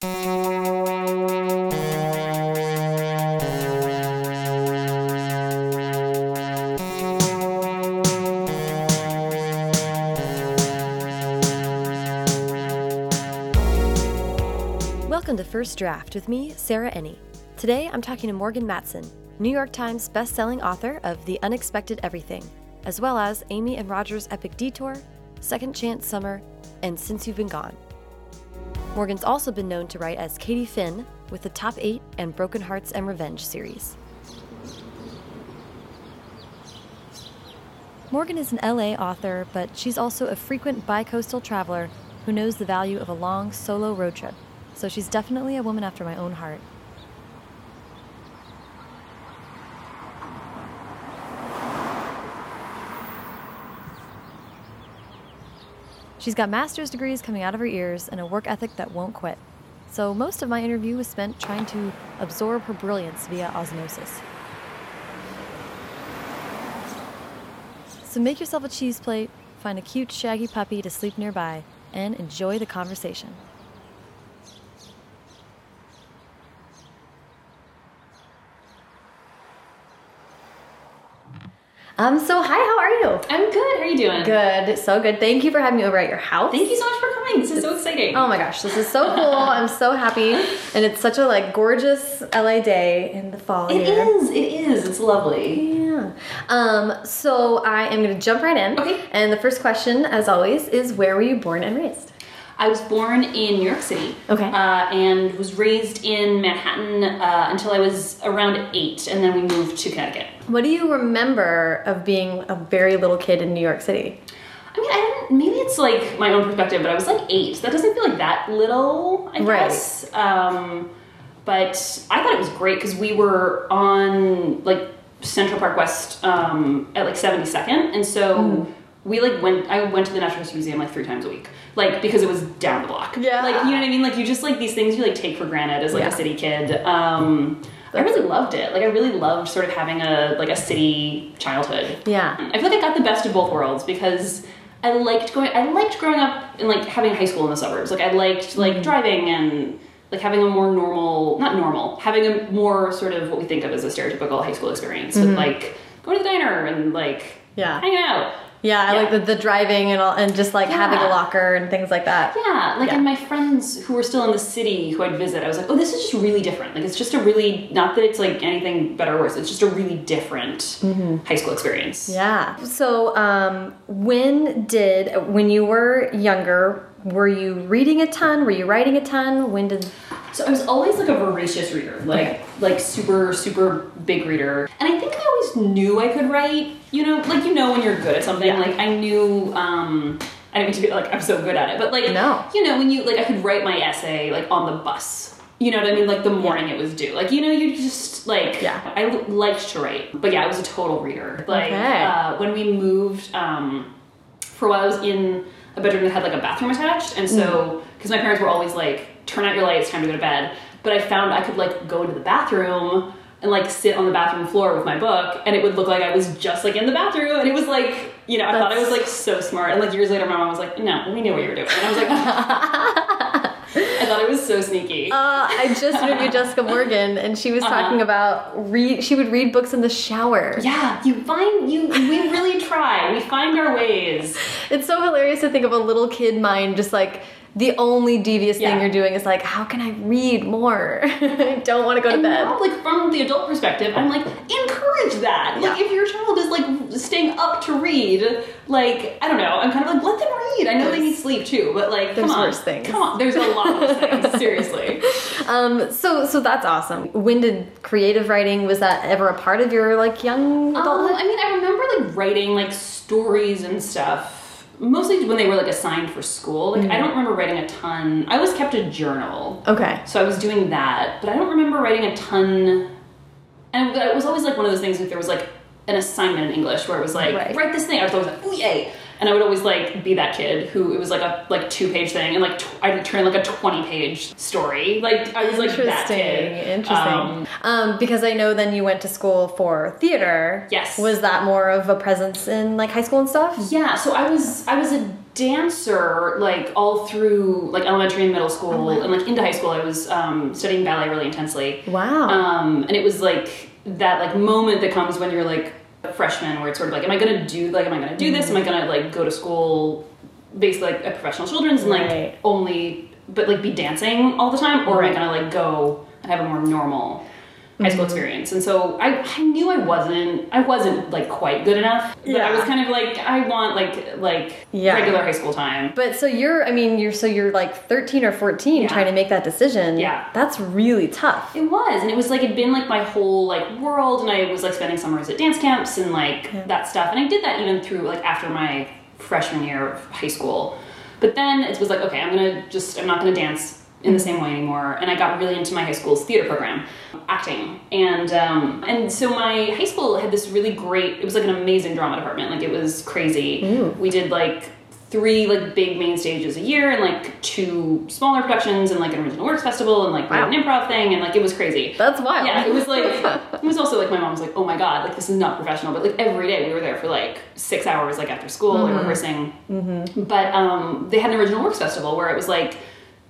Welcome to First Draft with me, Sarah Enni. Today I'm talking to Morgan Matson, New York Times best-selling author of The Unexpected Everything, as well as Amy and Roger's Epic Detour, Second Chance Summer, and Since You've Been Gone. Morgan's also been known to write as Katie Finn with the Top 8 and Broken Hearts and Revenge series. Morgan is an LA author, but she's also a frequent bi-coastal traveler who knows the value of a long solo road trip. So she's definitely a woman after my own heart. She's got master's degrees coming out of her ears and a work ethic that won't quit. So most of my interview was spent trying to absorb her brilliance via osmosis. So make yourself a cheese plate, find a cute, shaggy puppy to sleep nearby, and enjoy the conversation. Um, so hi, how are you? I'm good. How are you doing? Good, so good. Thank you for having me over at your house. Thank you so much for coming. This is so exciting. Oh my gosh, this is so cool. I'm so happy. And it's such a like gorgeous LA day in the fall It here. is. It is. It's lovely. Yeah. Um, so I am gonna jump right in. Okay. And the first question, as always, is where were you born and raised? I was born in New York City. Okay. Uh, and was raised in Manhattan uh, until I was around eight, and then we moved to Connecticut. What do you remember of being a very little kid in New York City? I mean, I don't. Maybe it's like my own perspective, but I was like eight. That doesn't feel like that little, I Right. guess. Um, but I thought it was great because we were on like Central Park West um, at like 72nd, and so Mm-hmm. We like went. I went to the Natural History Museum like three times a week, like because it was down the block. Yeah. like you know what I mean. Like you just like these things you like take for granted as like Yeah. a city kid. Um, I really loved it. Like I really loved sort of having a like a city childhood. Yeah. I feel like I got the best of both worlds because I liked going. I liked growing up and like having high school in the suburbs. Like I liked like driving and like having a more normal, not normal, having a more sort of what we think of as a stereotypical high school experience with like going to the diner and like Yeah. hanging out. Yeah, I Yeah. like the, the driving and all, and just like having a locker and things like that. Yeah, like Yeah. and my friends who were still in the city who I'd visit, I was like, oh, this is just really different. Like it's just a really not that it's like anything better or worse. It's just a really different high school experience. Yeah. So, um, when did when you were younger, were you reading a ton? Were you writing a ton? When did So I was always like a voracious reader, like Okay. like super super big reader, and I think I always knew I could write. You know, like you know when you're good at something. Yeah. Like I knew. um I didn't mean to be like I'm so good at it, but like No. you know when you like I could write my essay like on the bus. You know what I mean? Like the morning it was due. Like you know you just like Yeah. I l- liked to write, but yeah, I was a total reader. Like Okay. uh, when we moved. um for a while I was in a bedroom that had like a bathroom attached, and so because my parents were always like, "Turn out your lights, time to go to bed." But I found I could like go into the bathroom and like sit on the bathroom floor with my book, and it would look like I was just like in the bathroom, and it was like, you know, I thought I was like so smart. And like years later, my mom was like, "No, we knew what you were doing," and I was like. I thought it was so sneaky. Uh, I just interviewed Jessica Morgan, and she was talking about read. She would read books in the shower. yeah, you find you. We really try. We find our ways. It's so hilarious to think of a little kid mind just like the only devious thing you're doing is like, how can I read more? I don't want to go to And bed. now, like from the adult perspective, I'm like, encourage that. Like, Yeah. if your child is like staying up to read, like, I don't know, I'm kind of like, let them read. I know they need sleep too, but like, there's come on, worse things. Come on, there's a lot of things. Seriously. Um, so so that's awesome. When did creative writing was that ever a part of your like young Um. I mean, I remember like writing like stories and stuff. Mostly when they were like assigned for school. Like, I mm. don't remember writing a ton. I always kept a journal. okay. So I was doing that, but I don't remember writing a ton. And it was always like one of those things if there was like an assignment in English where it was like, Right. write this thing. I was always like, ooh, yay. And I would always like be that kid who it was like a like two page thing and like tw- I'd turn like a 20 page story. Like I was like that Interesting. kid. Interesting. Um, Um, because I know then you went to school for theater. Yes. Was that more of a presence in like high school and stuff? Yeah, so I was I was a dancer like all through like elementary and middle school Oh, wow. and like into high school. I was um, studying ballet really intensely. Wow. Um, and it was like that like moment that comes when you're like freshman where it's sort of like, am I gonna do like am I gonna do this? Am I gonna like go to school basically like a professional children's and like Right. only but like be dancing all the time? Or am I gonna like go and have a more normal high school Mm-hmm. experience? And so I, I knew I wasn't I wasn't like quite good enough. But I was kind of like I want like like Yeah. regular high school time. But so you're, I mean, you're so you're like 13 or 14 Yeah. trying to make that decision. Yeah. That's really tough. It was, and it was like it'd been like my whole like world, and I was like spending summers at dance camps and like Yeah. that stuff, and I did that even through like after my freshman year of high school. But then it was like, okay, I'm gonna just I'm not gonna dance in the same way anymore, and I got really into my high school's theater program, acting, and um, and so my high school had this really great. It was like an amazing drama department, like it was crazy. Ooh. We did like three like big main stages a year and like two smaller productions and like an original works festival and like had an improv thing and like it was crazy That's wild. yeah, it was like it was also like my mom was like, "Oh my god, like this is not professional." But like every day we were there for like six hours, like after school, like rehearsing. But um, they had an original works festival where it was like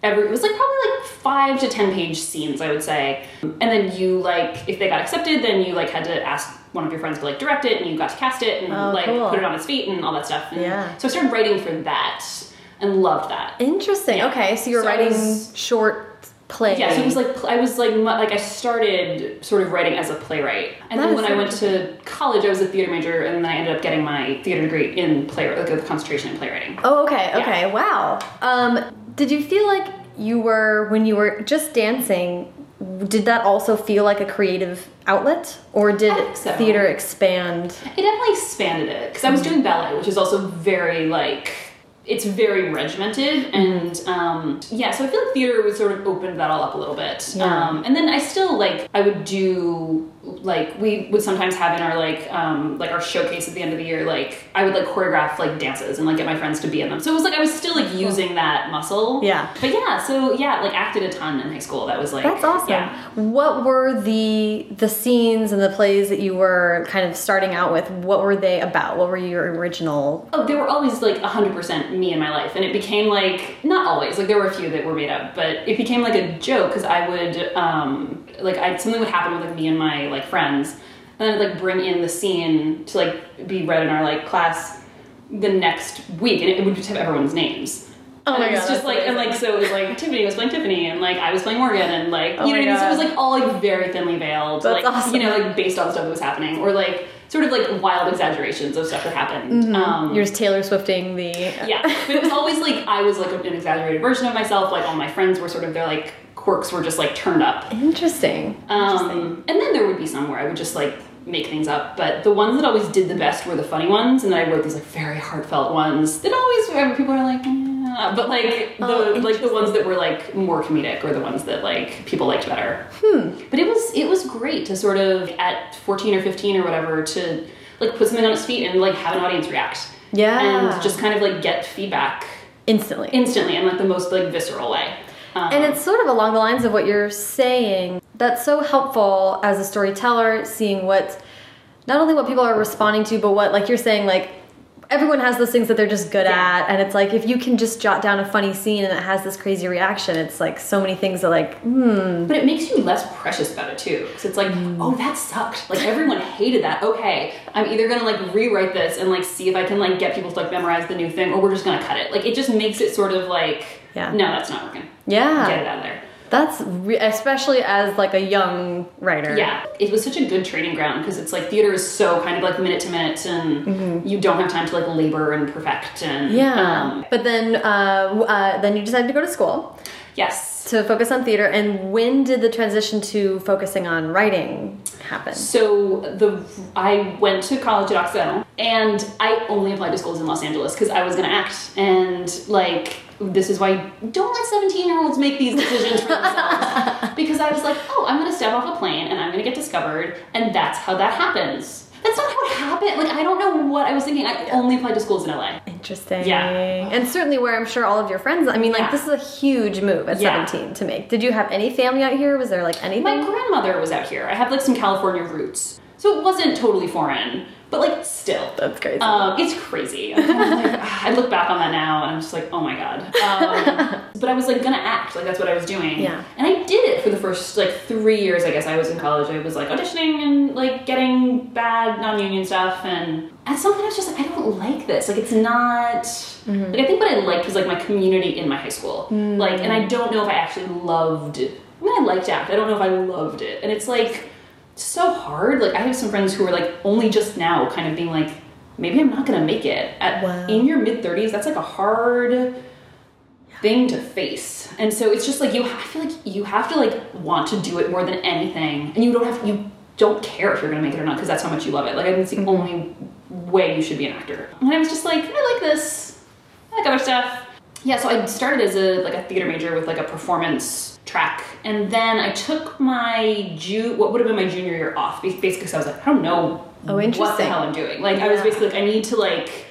every it was like probably like five to ten page scenes, I would say. And then you like if they got accepted, then you like had to ask one of your friends to like direct it, and you got to cast it and Oh, like cool. put it on its feet and all that stuff. And Yeah. So I started writing for that and loved that. Interesting. Yeah. Okay, so you're So writing was- short plays. Yeah, so it was like I was like like I started sort of writing as a playwright, and That then when I went to college, I was a theater major, and then I ended up getting my theater degree in play like a concentration in playwriting. Oh, okay, Yeah. okay, wow. Um, did you feel like you were when you were just dancing? Did that also feel like a creative outlet, or did so. theater expand? It definitely expanded it because I was mm-hmm. doing ballet, which is also very like it's very regimented and um, yeah. So I feel like theater was sort of opened that all up a little bit. Yeah. Um, and then I still like I would do like we would sometimes have in our like um, like our showcase at the end of the year like I would like choreograph like dances and like get my friends to be in them. So it was like I was still like using that muscle. Yeah. But yeah, so yeah, like acted a ton in high school. That was like That's awesome. Yeah. What were the the scenes and the plays that you were kind of starting out with? What were they about? What were your original? Oh, they were always like 100% me in my life. And it became like, not always, like there were a few that were made up, but it became like a joke because I would, um, like, I, something would happen with like me and my like friends. And then I'd like bring in the scene to like be read in our like class the next week and it would just have everyone's names. Oh and my it was God, just that's like, and like, so it was like Tiffany was playing Tiffany and like I was playing Morgan and like, Oh you know what I mean? So it was like all like very thinly veiled. That's like, awesome. you know, like based on stuff that was happening or like sort of like wild exaggerations of stuff that happened. Um, You're just Taylor Swifting the. yeah, but it was always like I was like an exaggerated version of myself. Like all my friends were sort of their like quirks were just like turned up. Interesting. Um, and then there would be some where I would just like make things up. But the ones that always did the best were the funny ones, and then I wrote these like very heartfelt ones that always people are like, yeah. but like the Oh, like the ones that were like more comedic or the ones that like people liked better. Hmm. But it was it was great to sort of at fourteen or fifteen or whatever to like put something on its feet and like have an audience react. Yeah. And just kind of like get feedback instantly. instantly in like the most like visceral way. Um, And it's sort of along the lines of what you're saying. That's so helpful as a storyteller, seeing what not only what people are responding to, but what like you're saying, like everyone has those things that they're just good Yeah. at, and it's like if you can just jot down a funny scene and it has this crazy reaction, it's like so many things that like, hmm, But it makes you less precious about it too, because it's like, Mm. oh, that sucked. Like everyone hated that. Okay, I'm either gonna like rewrite this and like see if I can like get people to like memorize the new thing, or we're just gonna cut it. Like it just makes it sort of like, Yeah. no, that's not working. yeah, Get it out of there. That's re especially as like a young writer. Yeah, it was such a good training ground because it's like theater is so kind of like minute to minute, and you don't have time to like labor and perfect. And yeah. um, but then, uh, uh, then you decided to go to school. yes. To focus on theater and when did the transition to focusing on writing happen So the I went to college at Occidental, and I only applied to schools in Los Angeles because I was going to act, and like this is why don't let seventeen year olds make these decisions for themselves. because I was like, oh, I'm going to step off a plane and I'm going to get discovered, and that's how that happens. That's not how it happened. Like I don't know what I was thinking. I only applied to schools in LA. interesting Yeah. and certainly where i'm sure all of your friends i mean like Yeah. this is a huge move at Yeah. 17 to make did you have any family out here was there like anything My grandmother was out here. I have like some California roots. So it wasn't totally foreign, but like still. That's crazy. Um, it's crazy. I'm kind of like, I look back on that now and I'm just like, oh my god. Um, but I was like gonna act, like that's what I was doing. Yeah. And I did it for the first like three years. I guess I was in college. I was like auditioning and like getting bad non-union stuff. And at some point, I was just like, I don't like this. Like it's not. Mm-hmm. Like I think what I liked was like my community in my high school. Mm. Like, and I don't know if I actually loved. I mean, I liked act. I don't know if I loved it. And it's like so hard. Like I have some friends who are like only just now kind of being like, maybe I'm not gonna make it. At Wow. in your mid thirties, that's like a hard thing to face. And so it's just like you I feel like you have to like want to do it more than anything. And you don't have you don't care if you're gonna make it or not because that's how much you love it. Like I think it's the only way you should be an actor. And I was just like, I like this. I like other stuff. Yeah, so I started as a like a theater major with like a performance track, and then I took my ju what would have been my junior year off, basically because I was like, I don't know Oh, what the hell I'm doing. Like I was basically like, I need to like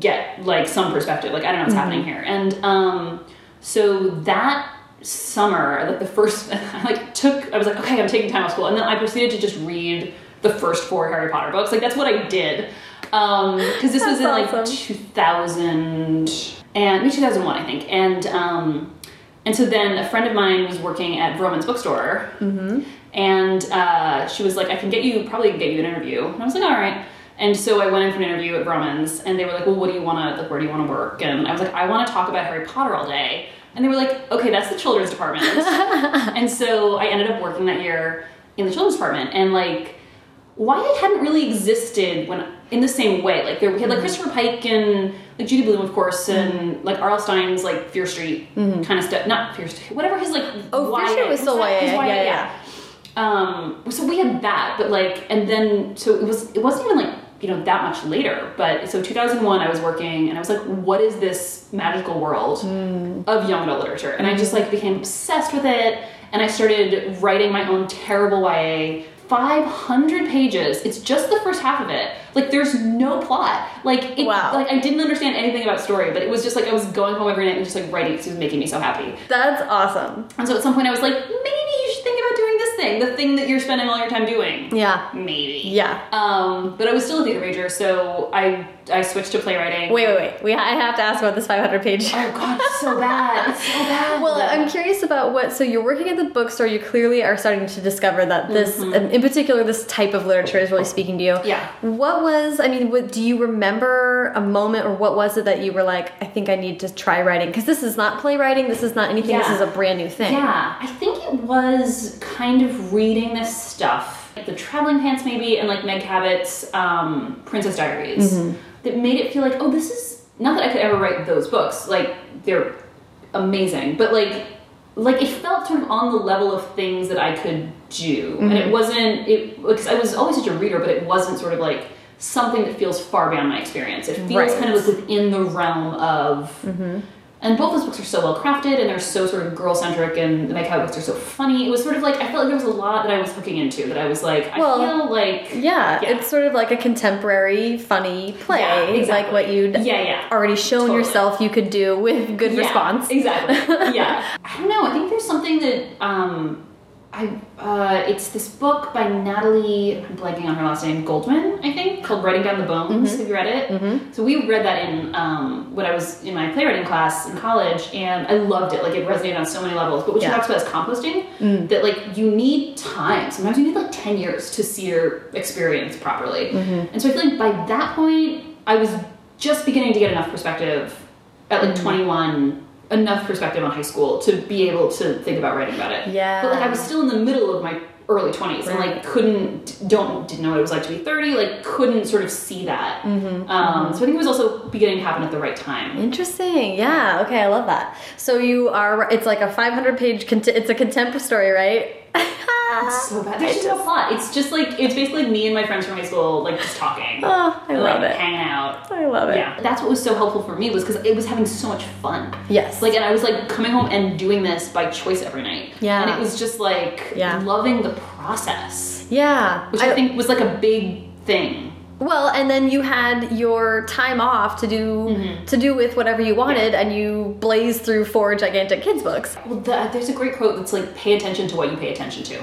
get like some perspective. Like I don't know what's happening here, and um, so that summer, like the first, I like took, I was like, okay, I'm taking time off school, and then I proceeded to just read the first four Harry Potter books. Like that's what I did, because this was in like 2000 and maybe 2001, I think, and um, and so then a friend of mine was working at Vroman's bookstore, and uh, she was like, I can get you, probably get you an interview. And I was like, all right. And so I went in for an interview at Vroman's, and they were like, well, what do you want to, like, where do you want to work? And I was like, I want to talk about Harry Potter all day. And they were like, okay, that's the children's department. and so I ended up working that year in the children's department. And like, why hadn't really existed when in the same way. Like there we had like Christopher Pike and like Judy Blume, of course, and like R.L. Stine's like Fear Street kind of stuff. Not Fear Street, whatever his like. Oh, Fear Street was still YA, yeah, yeah. Um, so we had that, but like, and then so it was. It wasn't even like you know that much later. But so 2001, I was working, and I was like, what is this magical world Hmm. of young adult literature? And I just like became obsessed with it, and I started writing my own terrible YA. 500 pages. It's just the first half of it. Like there's no plot. Like it, Wow. like I didn't understand anything about story, but it was just like I was going home every night and just like writing because it was making me so happy. That's awesome. And so at some point I was like, maybe you should think about doing this thing, the thing that you're spending all your time doing. Yeah. Maybe. Yeah. Um, but I was still a theater major, so I I switched to playwriting. Wait, wait, wait. We, I have to ask about this 500 page. Oh god, it's so bad. It's so bad. Well, I'm curious about what. So you're working at the bookstore. You clearly are starting to discover that this, um, in particular, this type of literature is really speaking to you. Yeah. What was? I mean, what, do you remember a moment, or what was it that you were like, I think I need to try writing? Because this is not playwriting. This is not anything. This is a brand new thing. Yeah, I think it was kind of reading this stuff, like the Traveling Pants maybe, and like Meg Cabot's um, Princess Diaries, mm-hmm. that made it feel like, oh, this is not that I could ever write those books. Like they're amazing, but like like it felt sort of on the level of things that I could do, and it mm-hmm. wasn't it because I was always such a reader, but it wasn't sort of like something that feels far beyond my experience. It feels Right. kind of like within the realm of. Mm-hmm. And both those books are so well crafted and they're so sort of girl centric and the Cabot books are so funny. It was sort of like I felt like there was a lot that I was hooking into that I was like, I feel like Yeah, Yeah. it's sort of like a contemporary, funny play, Yeah, exactly. like what you'd Yeah, yeah. already shown Totally. yourself you could do with good Yeah, response. Exactly. yeah. I don't know. I think there's something that um, I uh, it's this book by Natalie. I'm blanking on her last name. Goldman, I think, called "Writing Down the Bones." Mm-hmm. Have you read it? Mm-hmm. So we read that in um, when I was in my playwriting class in college, and I loved it. Like it resonated on so many levels. But what she Yeah. Mm. talks about is composting. That like you need time. Sometimes you need like ten years to see your experience properly. Mm-hmm. And so I feel like by that point, I was just beginning to get enough perspective at Mm. like 21 enough perspective on high school to be able to think about writing about it Yeah. but like i was still in the middle of my early 20s and like couldn't don't didn't know what it was like to be 30 like couldn't sort of see that Mm-hmm. um, so i think it was also beginning to happen at the right time Interesting. Yeah. Okay. I love that. So you are. It's like a 500 page. It's a contemporary story, right? it's so bad there's just no plot it's just like it's basically me and my friends from high school like just talking Oh, I like love it. hanging out I love it. yeah that's what was so helpful for me was because it was having so much fun Yes. Like, and I was like coming home and doing this by choice every night. Yeah. And it was just like Yeah. loving the process, yeah. which I, think was like a big thing. Well, and then you had your time off to do Mm-hmm. to do with whatever you wanted, and you blazed through four gigantic kids books. Well, the, there's a great quote that's like, pay attention to what you pay attention to.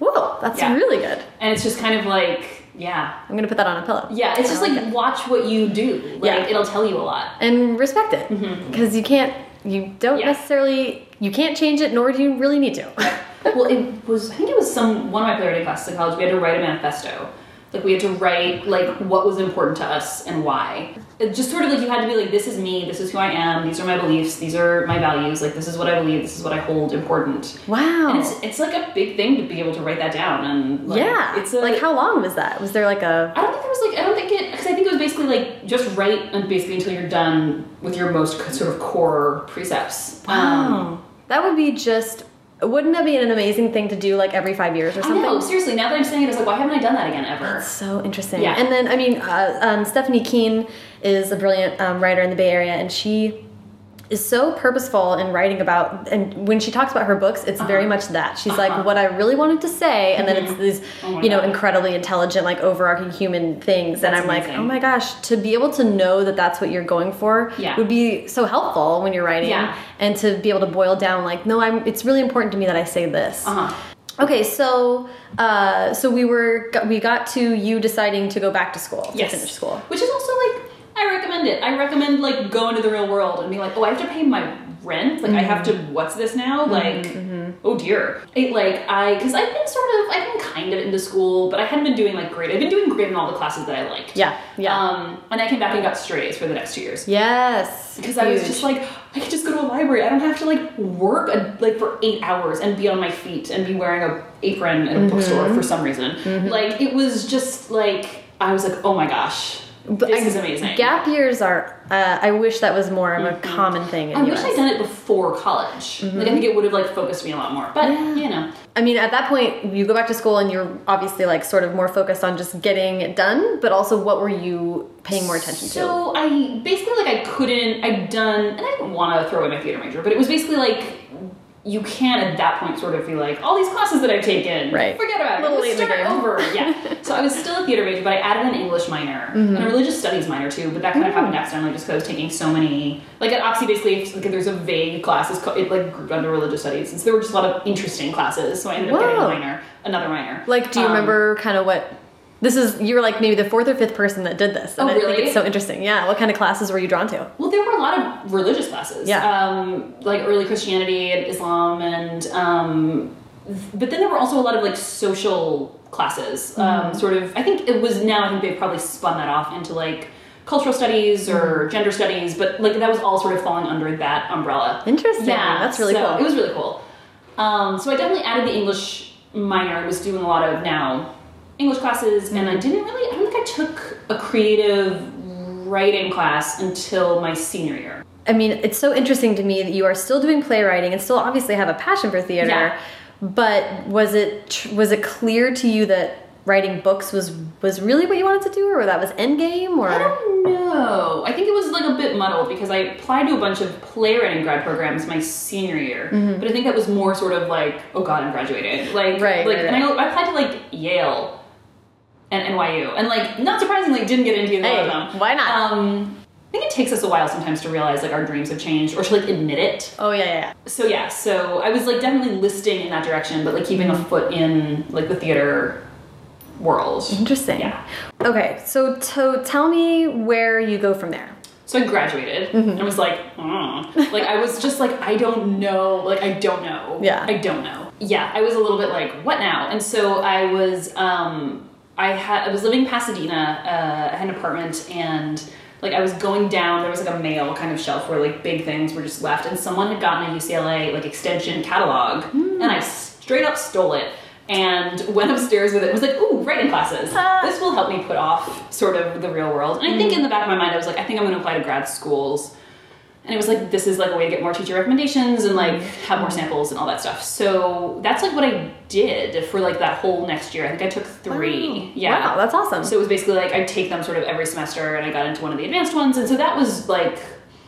Whoa. That's Yeah. really good. And it's just kind of like, yeah. I'm gonna put that on a pillow. Yeah, it's I just like, it. watch what you do. Like, Yeah. it'll tell you a lot. and respect it because you can't, you don't Mm-hmm. Yeah. necessarily, you can't change it, nor do you really need to. well, it was, I think it was some, one of my playwriting classes in college, we had to write a manifesto. Like, we had to write, like, what was important to us and why. It just sort of like, you had to be like, this is me, this is who I am, these are my beliefs, these are my values, like, this is what I believe, this is what I hold important. Wow. And it's, it's like a big thing to be able to write that down. And, like, yeah. it's a, like how long was that? Was there like a? I don't think there was like I don't think it because I think it was basically like just write and basically until you're done with your most sort of core precepts. Um, Oh, that would be just. Wouldn't that be an amazing thing to do like every five years or something? I know seriously. Now that I'm saying it, it's like why haven't I done that again ever? That's so interesting. Yeah. And then, I mean, uh, um, Stephanie Kuehn is a brilliant um, writer in the Bay Area, and she is so purposeful in writing about. And when she talks about her books, it's very much that. She's Uh-huh. like, what I really wanted to say, and then it's these, Oh you know, God. incredibly intelligent, like overarching human things. and I'm like, oh my gosh, to be able to know that that's what you're going for Yeah. would be so helpful when you're writing, Yeah. and to be able to boil down, like, no, I'm. It's really important to me that I say this. Uh huh. Okay, so uh, so we were we got to you deciding to go back to school Yes. to finish school. Which is also like I recommend it. I recommend like going to the real world and be like, oh, I have to pay my rent. Like I have to. What's this now? Like oh dear. It like I because I've been sort of I've been kind of into school, but I hadn't been doing like great. I've been doing great in all the classes that I liked. Yeah, yeah. Um, and I came back and got strays for the next two years. yes, because I was just like, I could just go to a library. I don't have to like work a, like for eight hours and be on my feet and be wearing a apron at a bookstore Mm-hmm. for some reason. Like it was just like I was like, oh my gosh, But this I- is amazing. Gap years are. Uh, I wish that was more of a common thing. In I wish. I'd done it before college. Like I think it would have like focused me a lot more. But. Yeah. you know, I mean, at that point, you go back to school and you're obviously like sort of more focused on just getting it done, but also what were you paying more attention to? So I basically like I couldn't. I'd done, and I didn't want to throw away my theater major, but it was basically like you can't at that point sort of be like all these classes that I've taken. Right. Forget about it. Little Let's late in the start game. over. Yeah. so I was still a theater major, but I added an English minor Mm-hmm. and a religious studies minor too. But that kind of happened accidentally just because I was taking so many. Like at Oxy, basically, like, there's a vague class. It's called, it like grouped under religious studies, and so there were just a lot of interesting classes. So I ended up getting a minor, another minor. Like, do you Um, remember kind of what? This is you're like maybe the fourth or fifth person that did this, and Oh, I think really? it's so interesting. Yeah, what kind of classes were you drawn to? Well, there were a lot of religious classes. Yeah. Um, like early Christianity and Islam, and um, but then there were also a lot of like social classes. Mm-hmm. Um, sort of. I think it was now. I think they've probably spun that off into like cultural studies or Mm-hmm. gender studies, but like that was all sort of falling under that umbrella. Interesting. Yeah, That's really so cool. It was really cool. Um, so I definitely added the English minor. I was doing a lot of now English classes, and Mm-hmm. I didn't really. I don't think I took a creative writing class until my senior year. I mean, it's so interesting to me that you are still doing playwriting and still obviously have a passion for theater. Yeah. But was it tr- was it clear to you that writing books was was really what you wanted to do, or that was end game, or I don't know. I think it was like a bit muddled because I applied to a bunch of playwriting grad programs my senior year, but I think that was more sort of like, oh god, I'm graduating. Like, Right, like, right, and I, I applied to like Yale and NYU, and like, not surprisingly, didn't get into either Hey, one of them. why not? Um, I think it takes us a while sometimes to realize like our dreams have changed or to like admit it. oh yeah, yeah. So yeah, so I was like definitely listing in that direction, but like keeping a foot in like the theater world. Interesting. Yeah. Okay, so to tell me where you go from there. So I graduated Mm-hmm. and was like, "Mm." like I was just like, I don't know, like I don't know. Yeah. I don't know. Yeah, I was a little bit like, what now? And so I was, um, I had, I was living in Pasadena. Uh, I had an apartment and like I was going down. There was like a mail kind of shelf where like big things were just left, and someone had gotten a UCLA like extension catalog, Hmm. and I straight up stole it. And went upstairs with it. and Was like, ooh, writing classes. Ah. This will help me put off sort of the real world. And I think in the back of my mind, I was like, I think I'm going to apply to grad schools. And it was like, this is like a way to get more teacher recommendations and like have more samples and all that stuff. So that's like what I did for like that whole next year. I think I took three. Wow. Yeah. Wow, that's awesome. So it was basically like I'd take them sort of every semester and I got into one of the advanced ones. And so that was like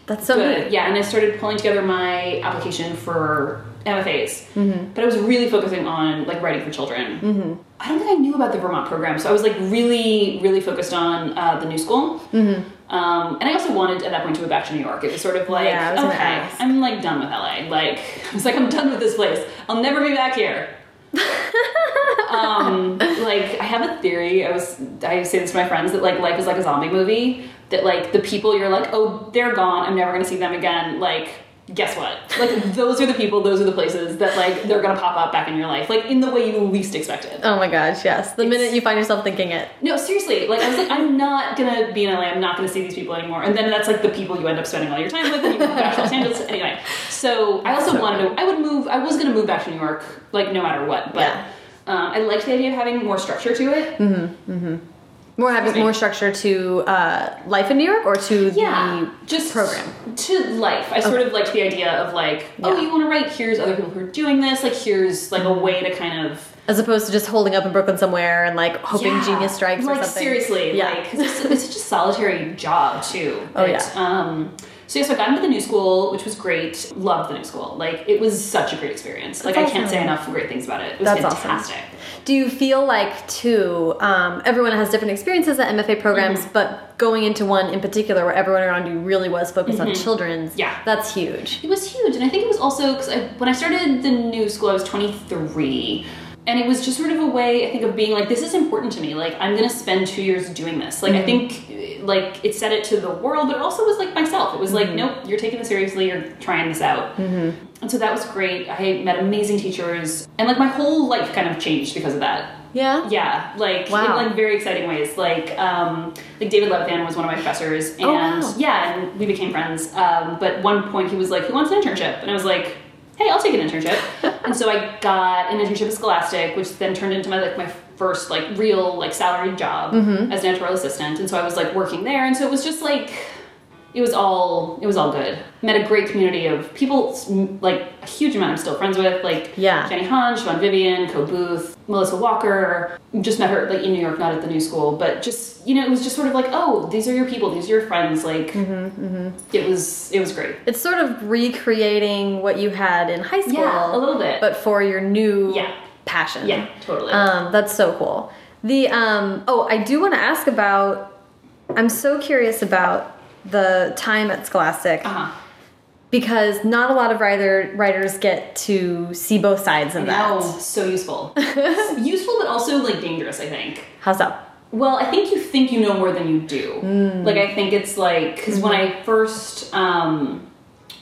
That's so good. good. Yeah. And I started pulling together my application for MFAs. Mm-hmm. But I was really focusing on like writing for children. Mm-hmm. I don't think I knew about the Vermont program. So I was like really, really focused on uh, the new school. Mm-hmm. Um, and I also wanted at that point to move back to New York. It was sort of like, Yeah, okay, I'm like done with LA. Like, I was like, I'm done with this place. I'll never be back here. um, like I have a theory. I was I say this to my friends that like life is like a zombie movie. That like the people you're like, oh, they're gone. I'm never gonna see them again. Like guess what? Like those are the people, those are the places that like they're gonna pop up back in your life, like in the way you least expected. Oh my gosh, yes. The It's- minute you find yourself thinking it. No, seriously. Like I was like, I'm not gonna be in LA. I'm not gonna see these people anymore. And then that's like the people you end up spending all your time with. And you move back to Los Angeles anyway. So I also So wanted to. I would move. I was gonna move back to New York, like no matter what. But Yeah. um, I liked the idea of having more structure to it. More having Excuse me. More having more structure to uh, life in New York or to yeah, the just program. to life. I sort of liked the idea of like, oh, you want to write? Here's other people who are doing this. Like, here's like a way to kind of As opposed to just holding up in Brooklyn somewhere and like hoping Yeah. genius strikes like or something. seriously Yeah. like it's, it's such a solitary job too Oh, But, um so yeah so i got into the new school which was great loved the new school like it was such a great experience like That's i can't say enough great things about it it was That's awesome. fantastic Do you feel like too? Um, everyone has different experiences at MFA programs, Mm-hmm. but going into one in particular where everyone around you really was focused on children's, Mm-hmm. Yeah. that's huge. It was huge, and I think it was also because I, when I started the new school, I was 23, and it was just sort of a way I think of being like, this is important to me. Like, I'm gonna spend two years doing this. Like, I think like it said it to the world, but it also was like myself. It was like, nope, you're taking this seriously. You're trying this out. And so that was great. I met amazing teachers, and like my whole life kind of changed because of that. Yeah. Yeah, like Wow. in like very exciting ways. Like um, like David Levithan was one of my professors, and Oh, wow. yeah, and we became friends. Um, but one point he was like, "Who wants an internship?" And I was like, "Hey, I'll take an internship." and so I got an internship at Scholastic, which then turned into my like my first like real like salaried job Mm-hmm. as an editorial assistant. And so I was like working there, and so it was just like it was all it was all good. Met a great community of people, like a huge amount I'm still friends with, like Yeah. Jenny Han, Siobhan Vivian, Coe Booth, Melissa Walker. Just met her like in New York, not at the new school, but just you know, it was just sort of like, oh, these are your people, these are your friends. Like, Mm-hmm, it was it was great. It's sort of recreating what you had in high school. Yeah, a little bit. But for your new Yeah. passion. Yeah, totally. Um, that's so cool. The um, oh, I do want to ask about. I'm so curious about the time at Scholastic uh huh. because not a lot of writer writers get to see both sides of that. No, so useful, useful, but also like dangerous. I think. How's that? Well, I think you think you know more than you do. Mm. Like I think it's like because when I first um,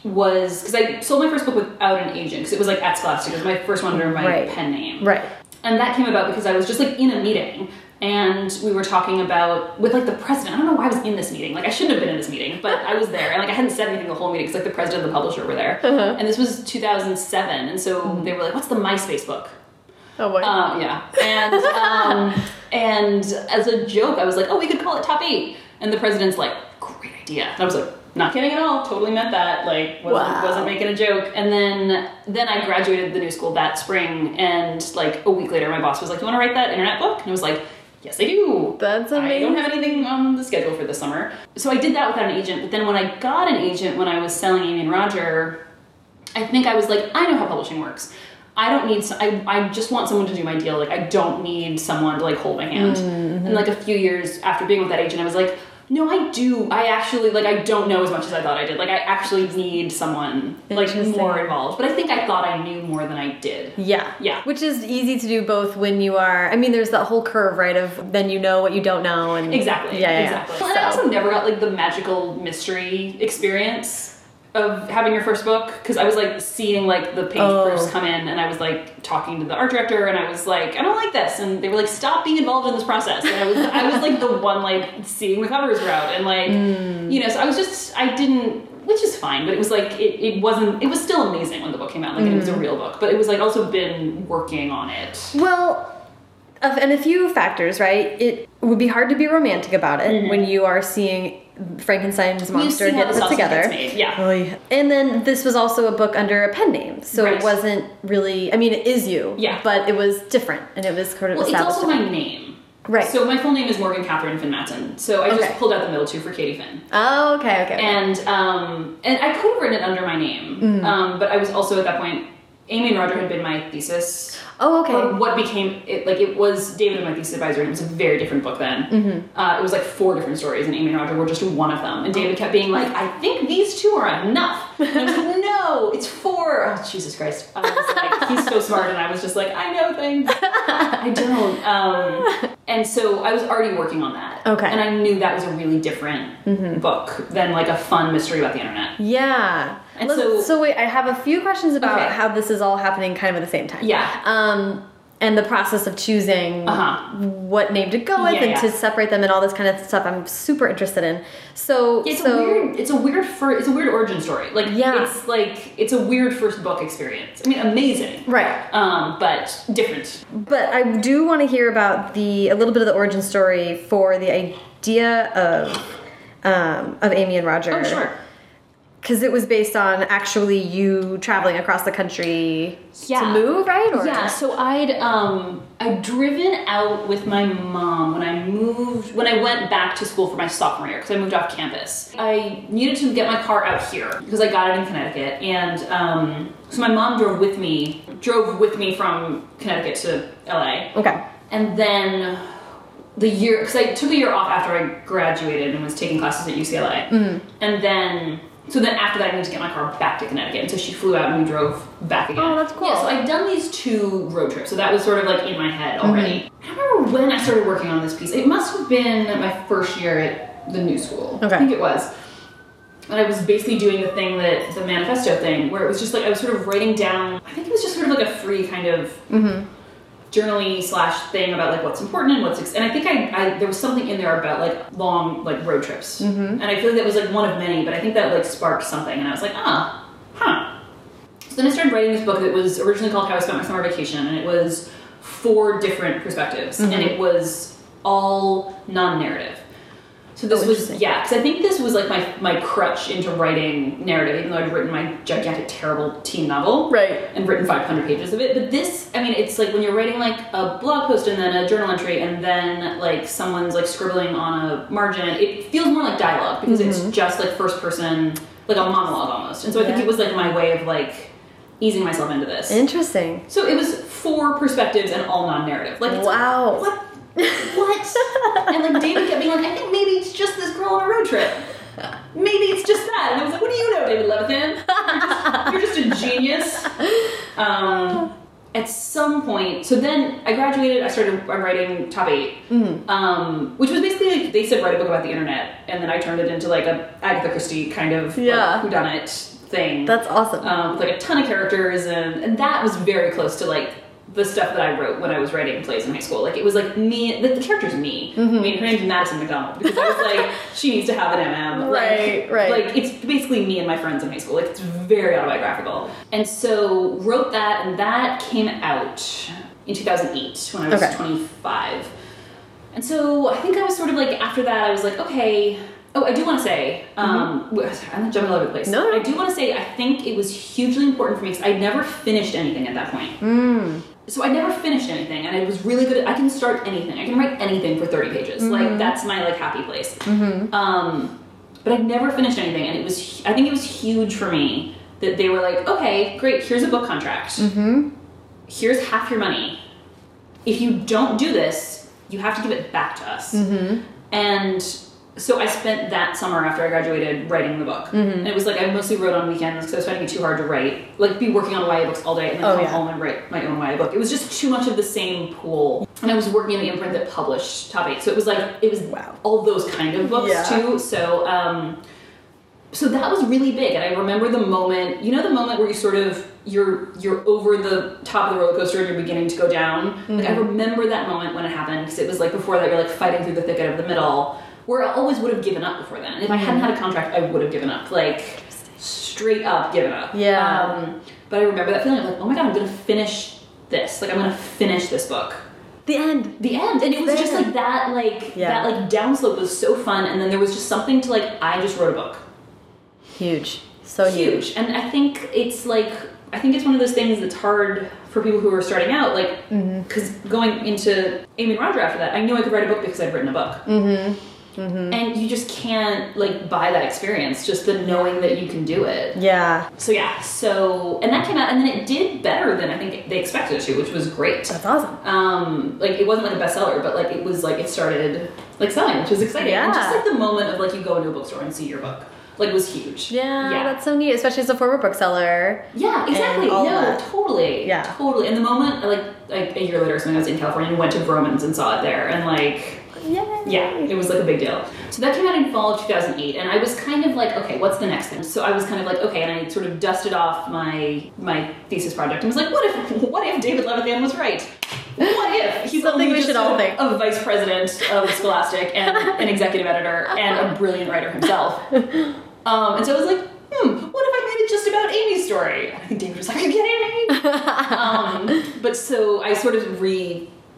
was because I sold my first book without an agent because it was like at Scholastic. It was my first one under my Right. pen name. Right. And that came about because I was just like in a meeting and we were talking about with like the president. I don't know why I was in this meeting. Like I shouldn't have been in this meeting, but I was there and like I hadn't said anything the whole meeting because like the president and the publisher were there. Uh-huh. And this was 2007, and so Mm-hmm. they were like, "What's the MySpace book?" Oh boy. Um, yeah, and um, and as a joke, I was like, "Oh, we could call it Top 8. And the president's like, "Great idea." And I was like, "Not kidding at all. Totally meant that. Like, wasn't, Wow. wasn't making a joke." And then then I graduated the new school that spring, and like a week later, my boss was like, "You want to write that internet book?" And I was like. Yes, I do. That's amazing. I don't have anything on the schedule for the summer. So I did that without an agent. But then when I got an agent when I was selling Amy and Roger, I think I was like, I know how publishing works. I don't need. I. I just want someone to do my deal. Like I don't need someone to like hold my hand. Mm-hmm. And like a few years after being with that agent, I was like, no, I do. I actually like. I don't know as much as I thought I did. Like I actually need someone like more involved. But I think I thought I knew more than I did. yeah. Yeah. Which is easy to do both when you are. I mean, there's that whole curve, right? Of then you know what you don't know, and Exactly. Yeah, yeah, yeah. exactly. Well, and I So- also never got like the magical mystery experience of having your first book because I was like seeing like the page Oh. proofs come in and I was like talking to the art director and I was like I don't like this and they were like stop being involved in this process and I was I was like the one like seeing the covers route and like Mm. you know so I was just I didn't which is fine but it was like it, it wasn't it was still amazing when the book came out like it was Mm. a real book but it was like also been working on it Well, of- and a few factors, right? It would be hard to be romantic about it when you are seeing Frankenstein's monster see how get put together. yeah. Oh, yeah. And then this was also a book under a pen name, so Right. it wasn't really. I mean, it is you. Yeah. But it was different, and it was sort of Well, it's established. also my name. Right. So my full name is Morgan Catherine Finn Matson. So I just pulled out the middle two for Katie Finn. oh, okay, okay. And um, and I could have written it under my name, Mm-hmm. um, but I was also at that point Amy and Roger had been my thesis. Oh, okay. Or what became it? Like it was David and my thesis advisor. And it was a very different book then. Mm-hmm. Uh, it was like four different stories, and Amy and Roger were just one of them. And David kept being like, "I think these two are enough." And I was like, "No, it's four. Oh, Jesus Christ! I was like, he's so smart, and I was just like, "I know things. I don't." Um, and so I was already working on that. Okay. And I knew that was a really different book than like a fun mystery about the internet. Yeah. And so- so wait, I have a few questions about Okay. how this is all happening kind of at the same time. Yeah. Um, and the process of choosing Uh-huh. what name to go with Yeah, and yeah. to separate them and all this kind of stuff. I'm super interested in. So, It's so a weird. It's a weird. For, it's a weird origin story. Like Yeah. it's like it's a weird first book experience. I mean, amazing. right. Um, but different. But I do want to hear about the a little bit of the origin story for the idea of um, of Amy and Roger. Oh, sure. Because it was based on actually you traveling across the country yeah. to move, right? Or Yeah, so I'd um I'd driven out with my mom when I moved when I went back to school for my sophomore year because I moved off campus. I needed to get my car out here because I got it in Connecticut, and um, so my mom drove with me, drove with me from Connecticut to LA, Okay. and then the year because I took a year off after I graduated and was taking classes at UCLA, Mm-hmm. and then. So then after that, I needed to get my car back to Connecticut, and so she flew out and we drove back again. Oh, that's cool. Yeah, so I'd done these two road trips, so that was sort of like in my head already. Mm-hmm. I don't remember when I started working on this piece. It must have been my first year at the new school. Okay. I think it was. And I was basically doing the thing that the manifesto thing, where it was just like I was sort of writing down. I think it was just sort of like a free kind of Mm-hmm. Journaling slash thing about like what's important and what's ex- and I think I, I there was something in there about like long like road trips Mm-hmm. and I feel like that was like one of many but I think that like sparked something and I was like ah huh so then I started writing this book that was originally called How I Spent My Summer Vacation and it was four different perspectives Mm-hmm. and it was all non-narrative so this Oh, was yeah because I think this was like my my crutch into writing narrative even though I'd written my gigantic terrible teen novel Right. and written 500 pages of it. But this, I mean, it's like when you're writing like a blog post and then a journal entry and then like someone's like scribbling on a margin, it feels more like dialogue because it's mm-hmm. just like first person, like a monologue almost. And so I think Yeah. it was like my way of like easing myself into this. Interesting. so it was four perspectives and all non-narrative. Like it's Wow. What? what? and like David kept being like, I think maybe it's just this girl on a road trip. Maybe it's just that. And I was like, what do you know, David Levithan? You're just, you're just a genius. Um, at some point, so then I graduated, I started I'm writing Top 8, Mm-hmm. um, which was basically like, they said write a book about the internet, and then I turned it into like a Agatha Christie kind of Yeah. like, whodunit thing That's awesome. um, with like a ton of characters, and, and that was very close to like the stuff that I wrote when I was writing plays in high school. Like it was like me, the, the character's me. Mm-hmm. I mean, her name's Madison McDonald because I was like, she needs to have an MM. Right, like, right. Like it's basically me and my friends in high school. Like it's very autobiographical. And so wrote that, and that came out in 2008 when I was Okay. 25. And so I think I was sort of like after that I was like, okay. Oh, I do want to say, um, w- I'm jumping all over the place. No, no. I do want to say I think it was hugely important for me because I never finished anything at that point. Mm. So I never finished anything, and I was really good. At, I can start anything. I can write anything for 30 pages. Mm-hmm. Like that's my like happy place. Um, but I never finished anything, and it was. I think it was huge for me that they were like, okay, great. Here's a book contract. Mm-hmm. Here's half your money. If you don't do this, you have to give it back to us. Mm-hmm. And so I spent that summer after I graduated writing the book. Mm-hmm. And it was like I mostly wrote on weekends because I was finding it too hard to write. Like be working on YA books all day and then Oh, come yeah. home and write my own YA book. It was just too much of the same pool. And I was working in the imprint that published Top 8. So it was like it was Wow. all those kind of books Yeah. too. So um so that was really big and I remember the moment, you know the moment where you sort of you're you're over the top of the roller coaster and you're beginning to go down. Like I remember that moment when it happened because it was like before that you're like fighting through the thicket of the middle where I always would have given up before then. And if I hadn't had a contract, I would have given up. Like straight up given up. Yeah. Um, but I remember that feeling of like, oh my god, I'm gonna finish this. Like I'm gonna finish this book. The end. The end. And it was just like that like Yeah. that like downslope was so fun and then there was just something to like I just wrote a book. Huge. So huge. huge. And I think it's like I think it's one of those things that's hard for people who are starting out, like Mm-hmm. because going into Amy and Roger after that, I knew I could write a book because I'd written a book. Mm-hmm. and you just can't like buy that experience. Just the knowing that you can do it. Yeah. So yeah, so and that came out, and then it did better than I think they expected it to, which was great. That's awesome. Um, like it wasn't like a bestseller, but like it was like it started like selling, which was exciting. Yeah. And just like the moment of like you go into a bookstore and see your book, like was huge. Yeah, yeah. that's so neat, especially as a former bookseller. Yeah, exactly. No, that. totally. Yeah. totally. And the moment, like, like a year later, something, I was in California and went to Vroman's and saw it there, and like, Yay. yeah, it was like a big deal. So that came out in fall of 2008, and I was kind of like, okay, what's the next thing? So I was kind of like, okay, and I sort of dusted off my my thesis project and was like, what if what if David Levithan was right? What if he's Something we should all a, think. a vice president of Scholastic and an executive editor and a brilliant writer himself? Um, and so I was like, hmm, what if I made it just about Amy's story? I think David was like, are you kidding um, but so I sort of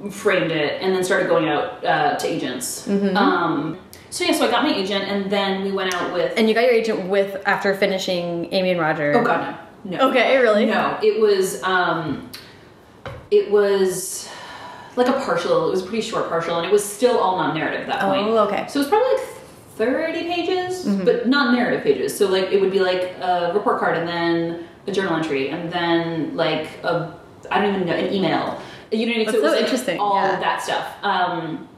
reframed it and then started going out uh, to agents. Mm-hmm. Um, so yeah, so I got my agent and then we went out with. And you got your agent with after finishing Amy and Roger. oh god, no, no. Okay, really? No, it was um, it was like a partial. It was a pretty short partial, and it was still all non-narrative at that Oh, point. Oh, okay. So it was probably like thirty pages, Mm-hmm. but non-narrative pages. So like it would be like a report card, and then a journal entry, and then like a I don't even know an email. You know what I mean? That's it was so like interesting, All yeah. of that stuff. Um,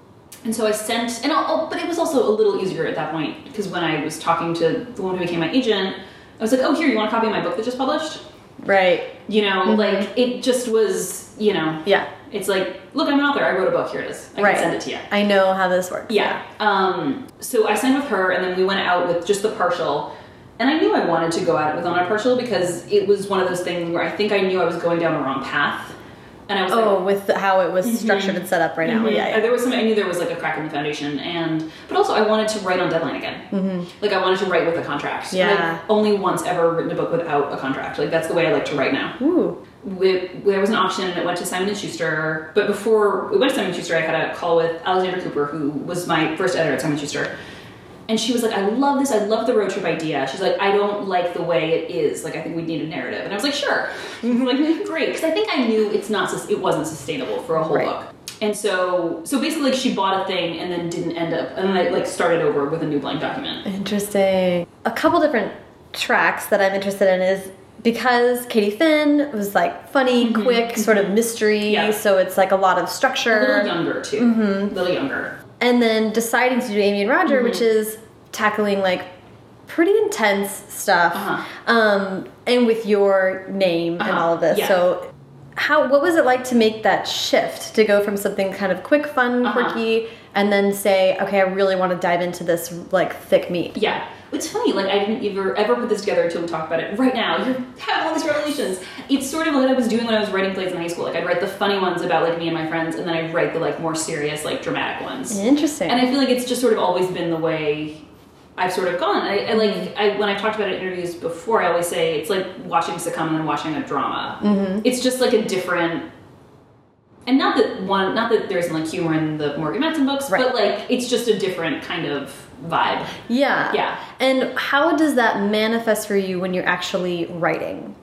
and so I sent, and I'll, but it was also a little easier at that point because when I was talking to the woman who became my agent, I was like, "Oh, here, you want a copy of my book that just published?" Right. You know, Mm-hmm. like it just was, you know, Yeah. it's like, look, I'm an author. I wrote a book. Here it is. I right. can send it to you. I know how this works. Yeah. Um, so I signed with her, and then we went out with just the partial. And I knew I wanted to go at it with on a partial because it was one of those things where I think I knew I was going down the wrong path. And I was Oh, like, with how it was structured and set up right now. Mhm. Yeah, yeah. There was some. I knew there was like a crack in the foundation, and but also I wanted to write on deadline again. Like I wanted to write with a contract. And Mm-hmm. Yeah. I've only once ever written a book without a contract. Like that's the way I like to write now. Ooh. We, there was an auction and it went to Simon and Schuster. But before we went to Simon and Schuster, I had a call with Alexandra Cooper, who was my first editor at Simon and Schuster. And she was like, "I love this. I love the road trip idea." She's like, "I don't like the way it is. Like, I think we need a narrative." And I was like, "Sure." like, great, because I think I knew it's not. It wasn't sustainable for a whole Right. book. And so, so basically, like, she bought a thing and then didn't end up, and then I like started over with a new blank document. Interesting. A couple different tracks that I'm interested in is because Katie Finn was like funny, quick, sort of mystery, Mm-hmm. Yeah. so it's like a lot of structure. A little younger too. Mm-hmm. A little younger. And then deciding to do Amy and Roger, which Mm-hmm. is tackling like pretty intense stuff, Uh-huh. um, and with your name and Uh-huh. all of this. Yeah. So, how what was it like to make that shift to go from something kind of quick, fun, Uh-huh. quirky, and then say, okay, I really want to dive into this like thick meat? Yeah. It's funny, like I didn't ever ever put this together until we talked about it. Right now, you have all these revelations. It's sort of what I was doing when I was writing plays in high school. Like I'd write the funny ones about like me and my friends, and then I'd write the like more serious, like dramatic ones. Interesting. And I feel like it's just sort of always been the way I've sort of gone. I, I like I when I've talked about it in interviews before, I always say it's like watching sitcom and then watching a drama. Mm-hmm. It's just like a different. And not that one, not that there isn't like humor in the Morgan Matson books, Right. but like it's just a different kind of vibe. yeah. Yeah. And how does that manifest for you when you're actually writing?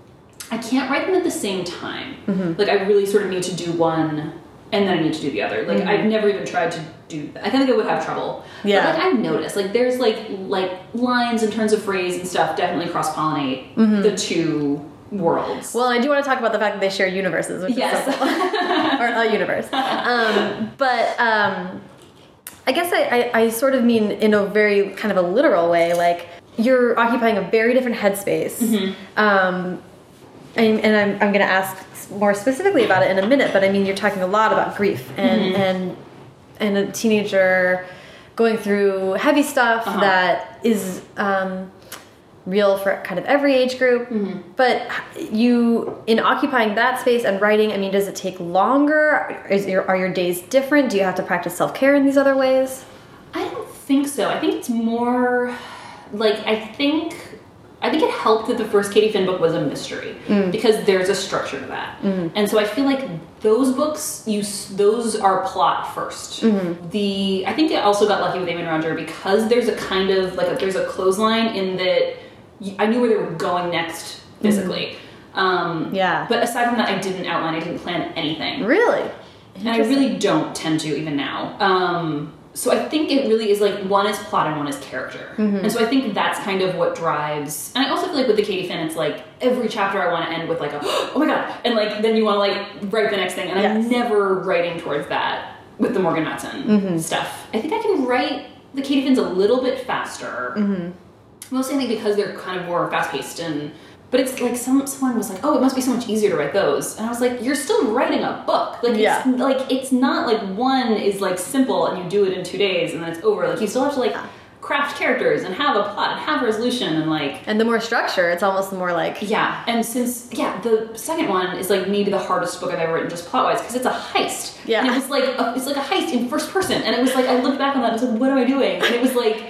I can't write them at the same time. Mm-hmm. Like I really sort of need to do one and then I need to do the other. Like I've never even tried to do that. I think I would have trouble. Yeah. But like I noticed, like there's like like lines and turns of phrase and stuff definitely cross pollinate Mm-hmm. the two worlds. Well, I do want to talk about the fact that they share universes, which Yes. is so cool. or a universe. Um, but um, I guess I, I, I sort of mean in a very kind of a literal way, like you're occupying a very different headspace. Um, and, and I'm, I'm going to ask more specifically about it in a minute, but I mean, you're talking a lot about grief and, and, and a teenager going through heavy stuff Uh-huh. that is, um, real for kind of every age group. Mm-hmm. But you, in occupying that space and writing, I mean, does it take longer? Is your, are your days different? Do you have to practice self care in these other ways? I don't think so. I think it's more like I think I think it helped that the first Katie Finn book was a mystery mm. because there's a structure to that, mm-hmm. and so I feel like those books you those are plot 1st mm-hmm. The I think I also got lucky with Amy and Roger because there's a kind of like a, there's a clothesline in that I knew where they were going next physically. Um, Yeah. But aside from that, I didn't outline. I didn't plan anything. Really? And I really don't tend to even now. Um, so I think it really is like one is plot and one is character, and so I think that's kind of what drives. And I also feel like with the Katie Finn, it's like every chapter I want to end with like a oh my god, and like then you want to like write the next thing, and I'm never writing towards that with the Morgan Matson stuff. I think I can write the Katie Finns a little bit faster. Mostly, I think because they're kind of more fast paced and. But it's like some someone was like, "Oh, it must be so much easier to write those," and I was like, "You're still writing a book. Like, Yeah. it's like it's not like one is like simple and you do it in two days and then it's over. Like, you still have to like craft characters and have a plot and have resolution and like And the more structure, it's almost the more like yeah. And since yeah, the second one is like maybe the hardest book I've ever written just plot wise because it's a heist. Yeah. and it was like a, it's like a heist in first person, and it was like I looked back on that and I was like, what am I doing? And it was like.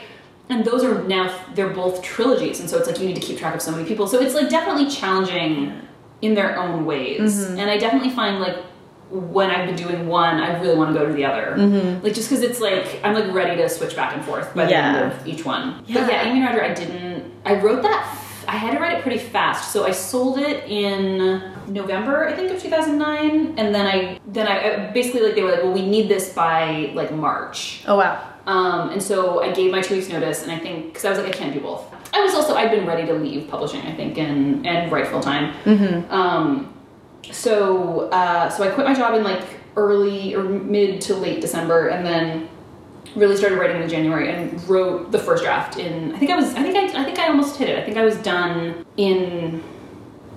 And those are now they're both trilogies, and so it's like you need to keep track of so many people. So it's like definitely challenging in their own ways. Mm-hmm. And I definitely find like when I've been doing one, I really want to go to the other. Like just because it's like I'm like ready to switch back and forth by the. Yeah. end of each one. Yeah. But yeah, Amy and Roger, I didn't. I wrote that. I had to write it pretty fast, so I sold it in November, I think, of 2009, and then I then I I- basically like they were like, well, we need this by like March. oh wow. Um, and so I gave my two weeks notice, and I think because I was like, I can't do both. I was also I'd been ready to leave publishing, I think, and and write full time. Um, so uh, so I quit my job in like early or mid to late December, and then really started writing in January and wrote the first draft in. I think I was. I think I. I think I almost hit it. I think I was done in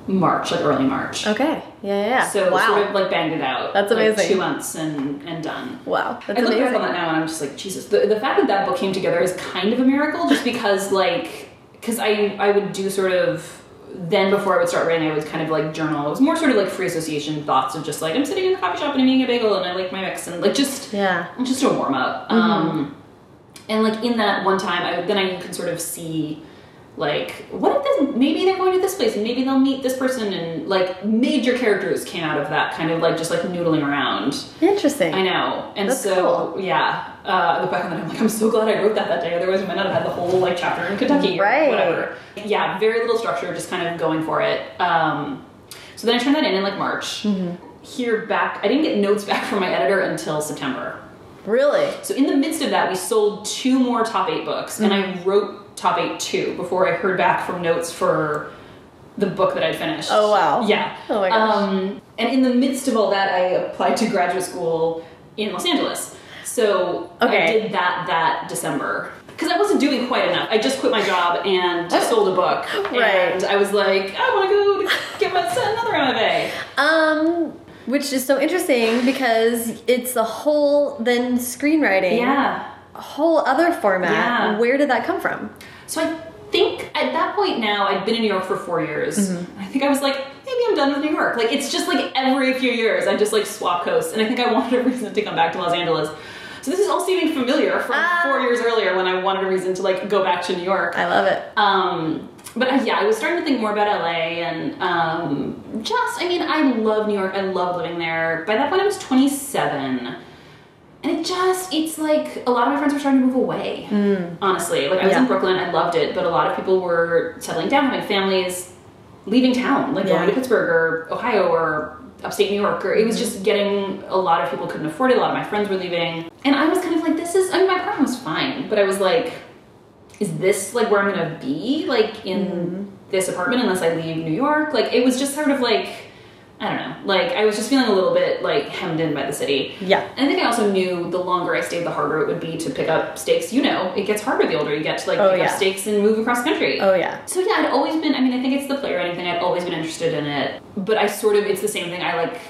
March, like early March. Okay. Yeah, yeah. yeah. So wow. sort of like banged it out. That's like, amazing. two months and and done. wow. That's I look amazing. back on that now and I'm just like, Jesus. The, the fact that that book came together is kind of a miracle just because, like, because I, I would do sort of, then before I would start writing, I would kind of like journal. It was more sort of like free association thoughts of just like, I'm sitting in the coffee shop and I'm eating a bagel and I like my mix and like just, Yeah. just a warm up. Um, and like in that one time, I, then I can sort of see like what if this maybe they're going to this place and maybe they'll meet this person and like major characters came out of that kind of like just like noodling around Interesting. I know, and That's so yeah. Uh, I look back on that, I'm like, I'm so glad I wrote that that day. Otherwise, we might not have had the whole like chapter in Kentucky Right. or whatever. Yeah, very little structure, just kind of going for it. Um, so then I turned that in in like March. Mm-hmm. Here back, I didn't get notes back from my editor until September. Really? So in the midst of that, we sold two more top eight books, and Mm-hmm. I wrote top eight two before I heard back from notes for the book that I'd finished. Oh, wow. Yeah. Oh my gosh. Um, and in the midst of all that, I applied to graduate school in Los Angeles. So Okay. I did that that December. Because I wasn't doing quite enough. I just quit my job and Oh. sold a book. Right. And I was like, I want to go get my, another MFA. Um, which is so interesting because it's a whole then screenwriting. Yeah. Whole other format. Yeah. Where did that come from? So I think at that point now, I'd been in New York for four years. Mm-hmm. I think I was like, maybe I'm done with New York. Like it's just like every few years, I just like swap coasts, and I think I wanted a reason to come back to Los Angeles. So this is all seeming familiar from Ah. four years earlier when I wanted a reason to like go back to New York. I love it. Um, but yeah, I was starting to think more about LA and um, just, I mean, I love New York. I love living there. By that point, I was 27. And it just, it's like a lot of my friends were starting to move away, hmm. honestly. Like, I was Yeah. in Brooklyn, I loved it, but a lot of people were settling down, having families, leaving town, like Yeah. going to Pittsburgh or Ohio or upstate New York. Or it was hmm. just getting, a lot of people couldn't afford it. A lot of my friends were leaving. And I was kind of like, this is, I mean, my apartment was fine, but I was like, is this like where I'm gonna be like in hmm. this apartment unless I leave New York? Like it was just sort of like I don't know. Like I was just feeling a little bit like hemmed in by the city. Yeah. And I think I also knew the longer I stayed, the harder it would be to pick up stakes. You know, it gets harder the older you get to like Oh, pick yeah. up stakes and move across country. Oh yeah. So yeah, I'd always been. I mean, I think it's the playwriting thing. I'd always been interested in it, but I sort of it's the same thing. I like.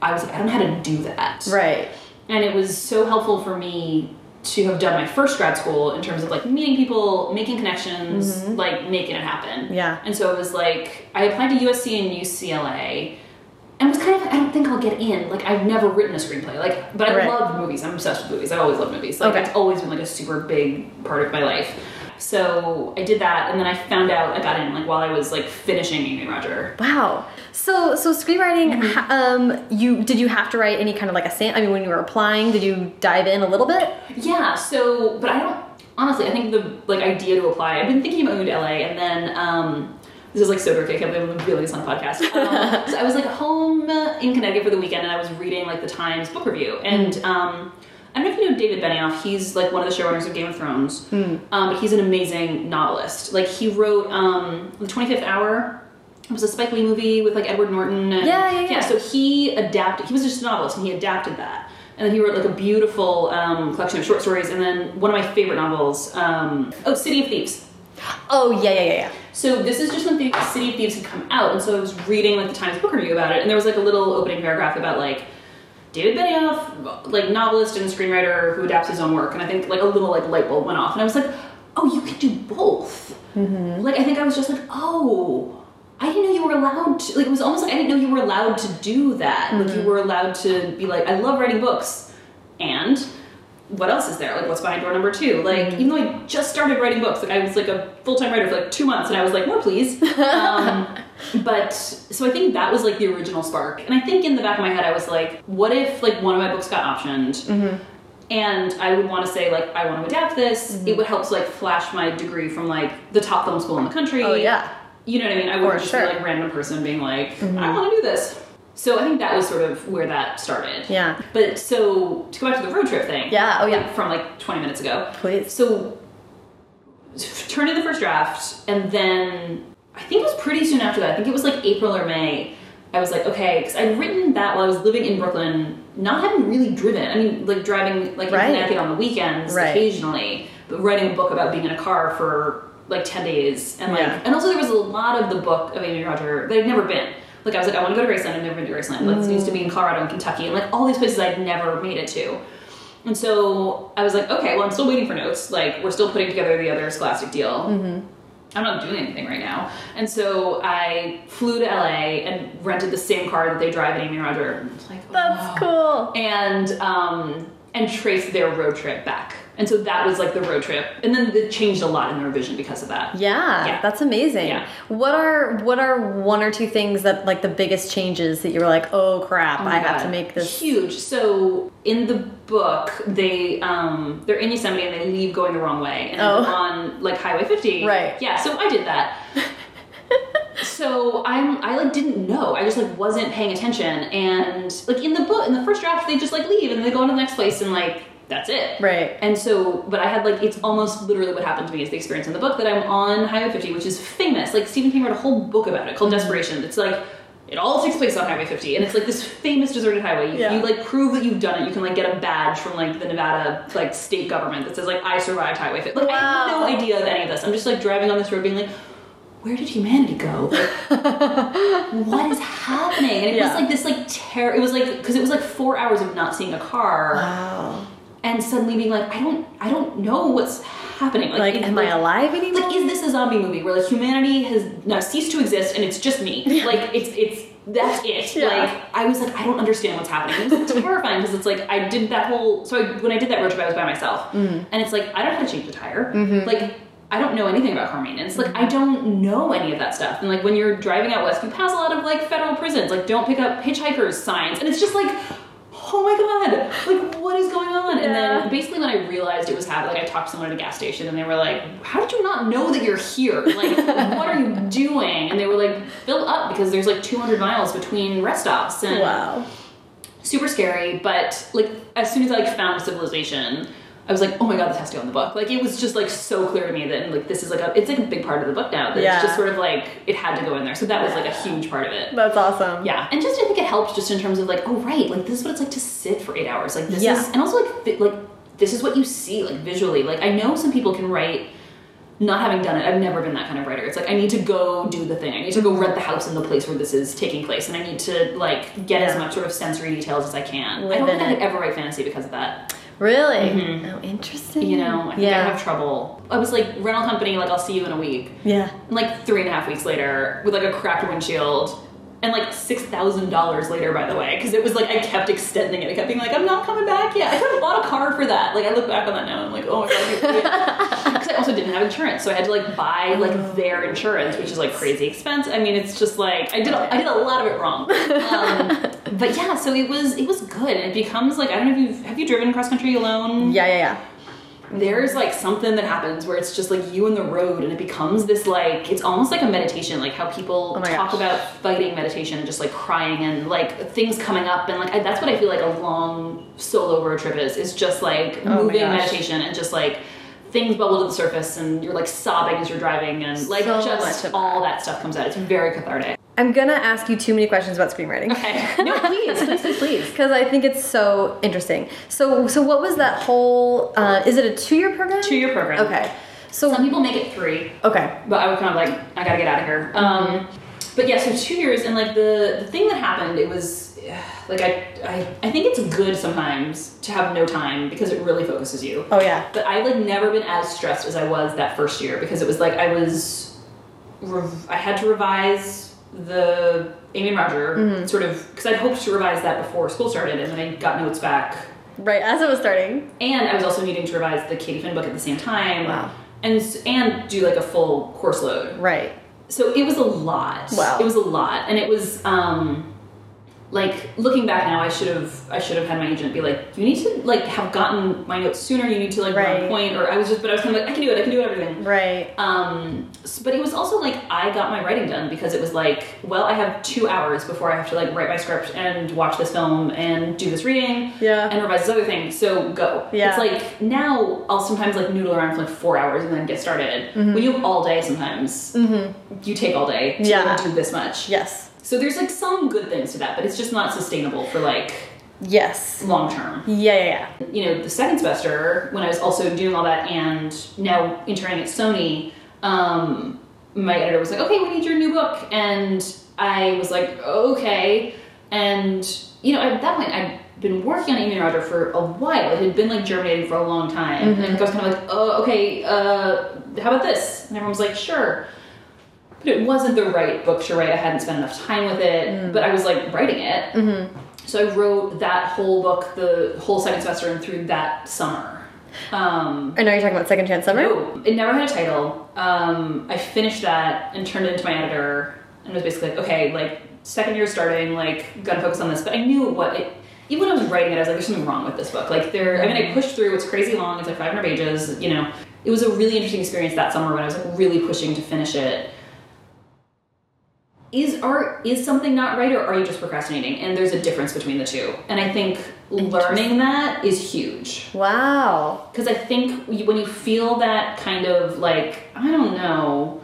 I was like, I don't know how to do that. Right. And it was so helpful for me to have done my first grad school in terms of like meeting people, making connections, mm-hmm. like making it happen. Yeah. And so it was like I applied to USC and UCLA and was kind of like, I don't think I'll get in. Like I've never written a screenplay. Like but I Right. love movies. I'm obsessed with movies. I've always love movies. Like Okay. it's always been like a super big part of my life. So I did that and then I found out I got in like while I was like finishing Amy Roger. Wow. So so screenwriting. Mm-hmm. ha- Um, you did you have to write any kind of like a sam? I mean, when you were applying, did you dive in a little bit? Yeah, so but I don't honestly I think the like idea to apply, I've been thinking about moving to LA and then um this is like so dorky, I can't believe I'm revealing this on a podcast. Um, so I was like home in Connecticut for the weekend and I was reading like the Times book review and um I don't know if you know David Benioff. He's like one of the showrunners of Game of Thrones, Hmm. um, but he's an amazing novelist. Like he wrote um, The Twenty Fifth Hour. It was a Spike Lee movie with like Edward Norton. And, Yeah, yeah, yeah. So he adapted. He was just a novelist, and he adapted that. And then he wrote like a beautiful um, collection of short stories. And then one of my favorite novels, um, oh, City of Thieves. Oh yeah, yeah, yeah, yeah. So this is just when the City of Thieves had come out, and so I was reading like the Times Book Review about it, and there was like a little opening paragraph about like David Benioff, like novelist and screenwriter who adapts his own work, and I think like a little like light bulb went off, and I was like, oh, you can do both. Mm-hmm. Like I think I was just like, oh. I didn't know you were allowed to, like, it was almost like I didn't know you were allowed to do that. Like, you mm-hmm. were allowed to be like, I love writing books. And what else is there? Like, what's behind door number two? Like, even though I just started writing books, like, I was like a full time writer for like two months, and I was like, more please. Um, but so I think that was like the original spark. And I think in the back of my head, I was like, what if like one of my books got optioned? And I would want to say like I want to adapt this. It would help to like flash my degree from like the top film school in the country. Oh yeah. You know what I mean? I wouldn't just sure. Mm-hmm. be like random person being like, I want to do this. So I think that was sort of where that started. Yeah. But so to go back to the road trip thing. Yeah, oh, yeah. From like 20 minutes ago. Please. So turned in the first draft, and then I think it was pretty soon after that. I think it was like April or May. I was like, okay, because I'd written that while I was living in Brooklyn, not having really driven. I mean, like driving like Right. in Connecticut on the weekends Right. occasionally, but writing a book about being in a car for like 10 days. And like, Yeah. and also there was a lot of the book of Amy Roger that I'd never been. Like I was like, I want to go to Graceland. I've never been to Graceland. Like this needs to be in Colorado and Kentucky and like all these places I'd never made it to. And so I was like, okay, well, I'm still waiting for notes. Like, we're still putting together the other Scholastic deal. I'm not doing anything right now. And so I flew to LA and rented the same car that they drive at Amy and Roger. It's like, That's wow. cool. And um, and traced their road trip back. And so that was like the road trip. And then it changed a lot in the revision because of that. Yeah, Yeah. that's amazing. Yeah. What are what are one or two things that like the biggest changes that you were like, oh crap, Oh I have to make this huge. So in the book, they um they're in Yosemite and they leave going the wrong way and Oh. on like Highway 50. Right. Yeah. So I did that. so I'm I like didn't know. I just like wasn't paying attention and like in the book in the first draft they just like leave and they go on to the next place and like that's it. Right. And so, but I had like, it's almost literally what happened to me is the experience in the book that I'm on Highway 50, which is famous. Like, Stephen King wrote a whole book about it called Mm-hmm. Desperation. It's like, it all takes place on Highway 50, and it's like this famous deserted highway. You, Yeah. you like prove that you've done it. You can like get a badge from like the Nevada like state government that says like I survived Highway 50. Like I have no idea of any of this. I'm just like driving on this road, being like, where did humanity go? What is happening? And it Yeah. was like this like terror. It was like because it was like four hours of not seeing a car Wow. And suddenly being like, I don't, I don't know what's happening. Like, it- am I alive anymore? Like, is this a zombie movie where like humanity has now ceased to exist and it's just me? Like, it's it's that's it. Yeah. Like, I was like, I don't understand what's happening. It was terrifying because it's like I did that whole. So I, when I did that road trip, I was by myself, Mm-hmm. and it's like I don't know how to change the tire. Like. I don't know anything about car maintenance. Like. I don't know any of that stuff. And like, when you're driving out west, you pass a lot of like federal prisons. Like, don't pick up hitchhikers signs. And it's just like, oh my god, like what is going on? And then basically when I realized it was happening, like I talked to someone at a gas station and they were like, how did you not know that you're here? Like, what are you doing? And they were like, fill up because there's like 200 miles between rest stops and Wow. super scary. But like as soon as I like found civilization. I was like, oh my god, this has to go in the book. Like it was just like so clear to me that like this is like a it's like a big part of the book now. That Yeah. it's just sort of like it had to go in there. So that was like a huge part of it. That's awesome. Yeah, and just I think it helps just in terms of like, oh right, like this is what it's like to sit for eight hours. Like this Yeah. is, and also like like this is what you see like visually. Like I know some people can write. Not having done it, I've never been that kind of writer. It's like I need to go do the thing. I need to go rent the house in the place where this is taking place, and I need to like get as much sort of sensory details as I can. I Live don't in think I could ever write fantasy because of that. Really? Mhm. Oh, interesting. You know, I think yeah. I have trouble. I was like rental company, like I'll see you in a week. yeah. And like three and a half weeks later, with like a cracked windshield, and like six thousand dollars later, by the way, because it was like I kept extending it. I kept being like, I'm not coming back yet. I could have bought a car for that. Like I look back on that now, and I'm like, oh my god, because I also didn't have insurance, so I had to like buy like their insurance, which is like crazy expense. I mean, it's just like I did a, I did a lot of it wrong. Um, but yeah, so it was it was good, and it becomes like I don't know if you've have you driven cross country alone. Yeah, yeah, yeah. There's like something that happens where it's just like you and the road and it becomes this like it's almost like a meditation like how people Oh talk gosh. about fighting meditation and just like crying and like things coming up and like I, that's what i feel like a long solo road trip is is just like Oh moving meditation and just like things bubble to the surface and you're like sobbing as you're driving and like So just all that stuff comes out. It's very cathartic I'm gonna ask you too many questions about screenwriting. okay no please please please please Because I think it's so interesting. So, so what was that whole? Uh, is it a two-year program? two-year program Okay. So, some people make it three okay. but I was kind of like, I gotta get out of here. Um, but yeah, so two years, and like the the thing that happened, it was like I I I think it's good sometimes to have no time because it really focuses you. Oh yeah. But I've like never been as stressed as I was that first year because it was like I was, rev- I had to revise the Amy and Roger sort of because I'd hoped to revise that before school started, and then I got notes back Right as it was starting. and I was also needing to revise the Katie Finn book at the same time. Wow. And and do like a full course load. Right. So it was a lot. Wow. It was a lot, and it was um, like looking back now, I should have I should have had my agent be like, you need to like have gotten my notes sooner. You need to like Right. on point. Or I was just, but I was kind of like, I can do it. I can do everything. Right. Um, s- but it was also like I got my writing done because it was like, well, I have two hours before I have to like write my script and watch this film and do this reading Yeah. and revise this other thing. So go. Yeah. It's like now I'll sometimes like noodle around for like four hours and then get started. Mm-hmm. When you have all day, sometimes you take all day to Yeah. do this much. Yes. So there's like some good things to that, but it's just not sustainable for like Yes. long term. Yeah. Yeah. yeah. You know, the second semester when I was also doing all that and now interning at Sony, um, my editor was like, "Okay, we need your new book," and I was like, "Okay," and you know, at that point, I'd been working on Amy Roger for a while. It had been like germinating for a long time, and I was kind of like, "Oh, okay, uh, how about this?" And everyone was like, "Sure." But it wasn't the right book to write. I hadn't spent enough time with it, but I was like writing it. So I wrote that whole book, the whole second semester, and through that summer. Um, I know you're talking about Second Chance Summer. no, it never had a title. Um, I finished that and turned it into my editor, and it was basically like, okay, like second year starting, like gotta focus on this. But I knew what it. Even when I was writing it, I was like, "There's something wrong with this book." Like, there. I mean, I pushed through. It's crazy long. It's like 500 pages. You know, it was a really interesting experience that summer when I was like really pushing to finish it. Is art is something not right, or are you just procrastinating? And there's a difference between the two. And I think learning that is huge Wow. because I think when you feel that kind of like I don't know,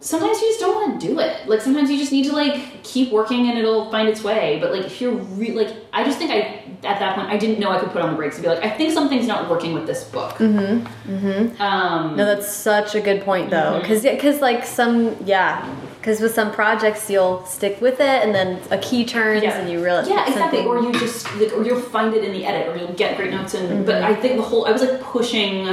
sometimes you just don't want to do it. Like sometimes you just need to like keep working and it'll find its way. But like if you're re- like I just think I at that point I didn't know I could put on the brakes and be like I think something's not working with this book. Mm-hmm. Mm-hmm. Um, No, that's such a good point though, because yeah, because like some yeah, because with some projects you'll stick with it and then a key turns Yeah. and you realize yeah, exactly. something- Or you just like, or you'll find it in the edit, or you'll get great notes. And Mm-hmm. but I think the whole I was like pushing.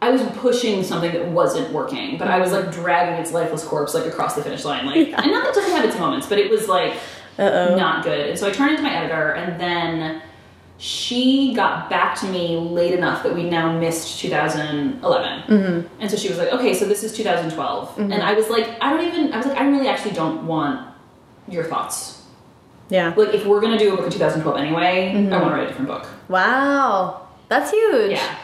I was pushing something that wasn't working, but I was like dragging its lifeless corpse like across the finish line. Like, and not that it doesn't have its moments, but it was like Uh-oh. not good. And so I turned it to my editor, and then she got back to me late enough that we now missed 2011. Mm-hmm. And so she was like, "Okay, so this is 2012," and I was like, "I don't even." I was like, "I really actually don't want your thoughts." yeah. Like, if we're gonna do a book in 2012 anyway, Mm-hmm. I want to write a different book. Wow, that's huge. Yeah.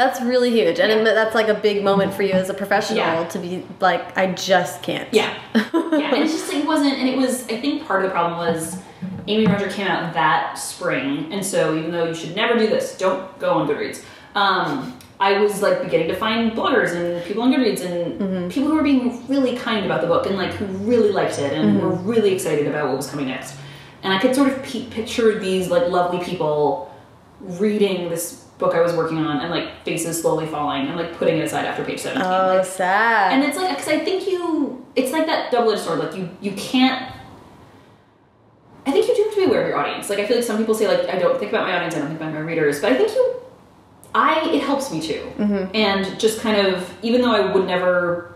That's really huge, and Yeah. that's like a big moment for you as a professional Yeah. to be like, I just can't. Yeah, yeah. And it's just like, it wasn't, and it was. I think part of the problem was Amy Roger came out that spring, and so even though you should never do this, don't go on Goodreads. Um, I was like beginning to find bloggers and people on Goodreads and people who were being really kind about the book and like who really liked it and were really excited about what was coming next. And I could sort of pe- picture these like lovely people reading this book I was working on and like faces slowly falling and like putting it aside after page 17. Oh, like, sad. and it's like because I think you, it's like that double-edged sword. Like you, you can't. I think you do have to be aware of your audience. Like I feel like some people say like I don't think about my audience, I don't think about my readers, but I think you, I it helps me too. Mm-hmm. And just kind of even though I would never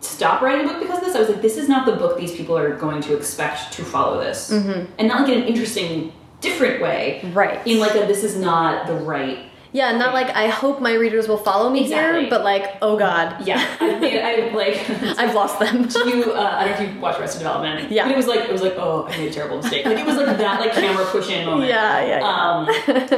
stop writing a book because of this, I was like, this is not the book these people are going to expect to follow this, mm-hmm. and not like in an interesting, different way. Right. In like a this is not the right. Yeah, not like I hope my readers will follow me Exactly. here, but like, oh god. Yeah, I made I like. I've lost them. Do you, uh, I don't know if you watched Arrested Development. Yeah. But it was like it was like oh I made a terrible mistake. Like it was like that like camera push in moment. Yeah, yeah, yeah. Um,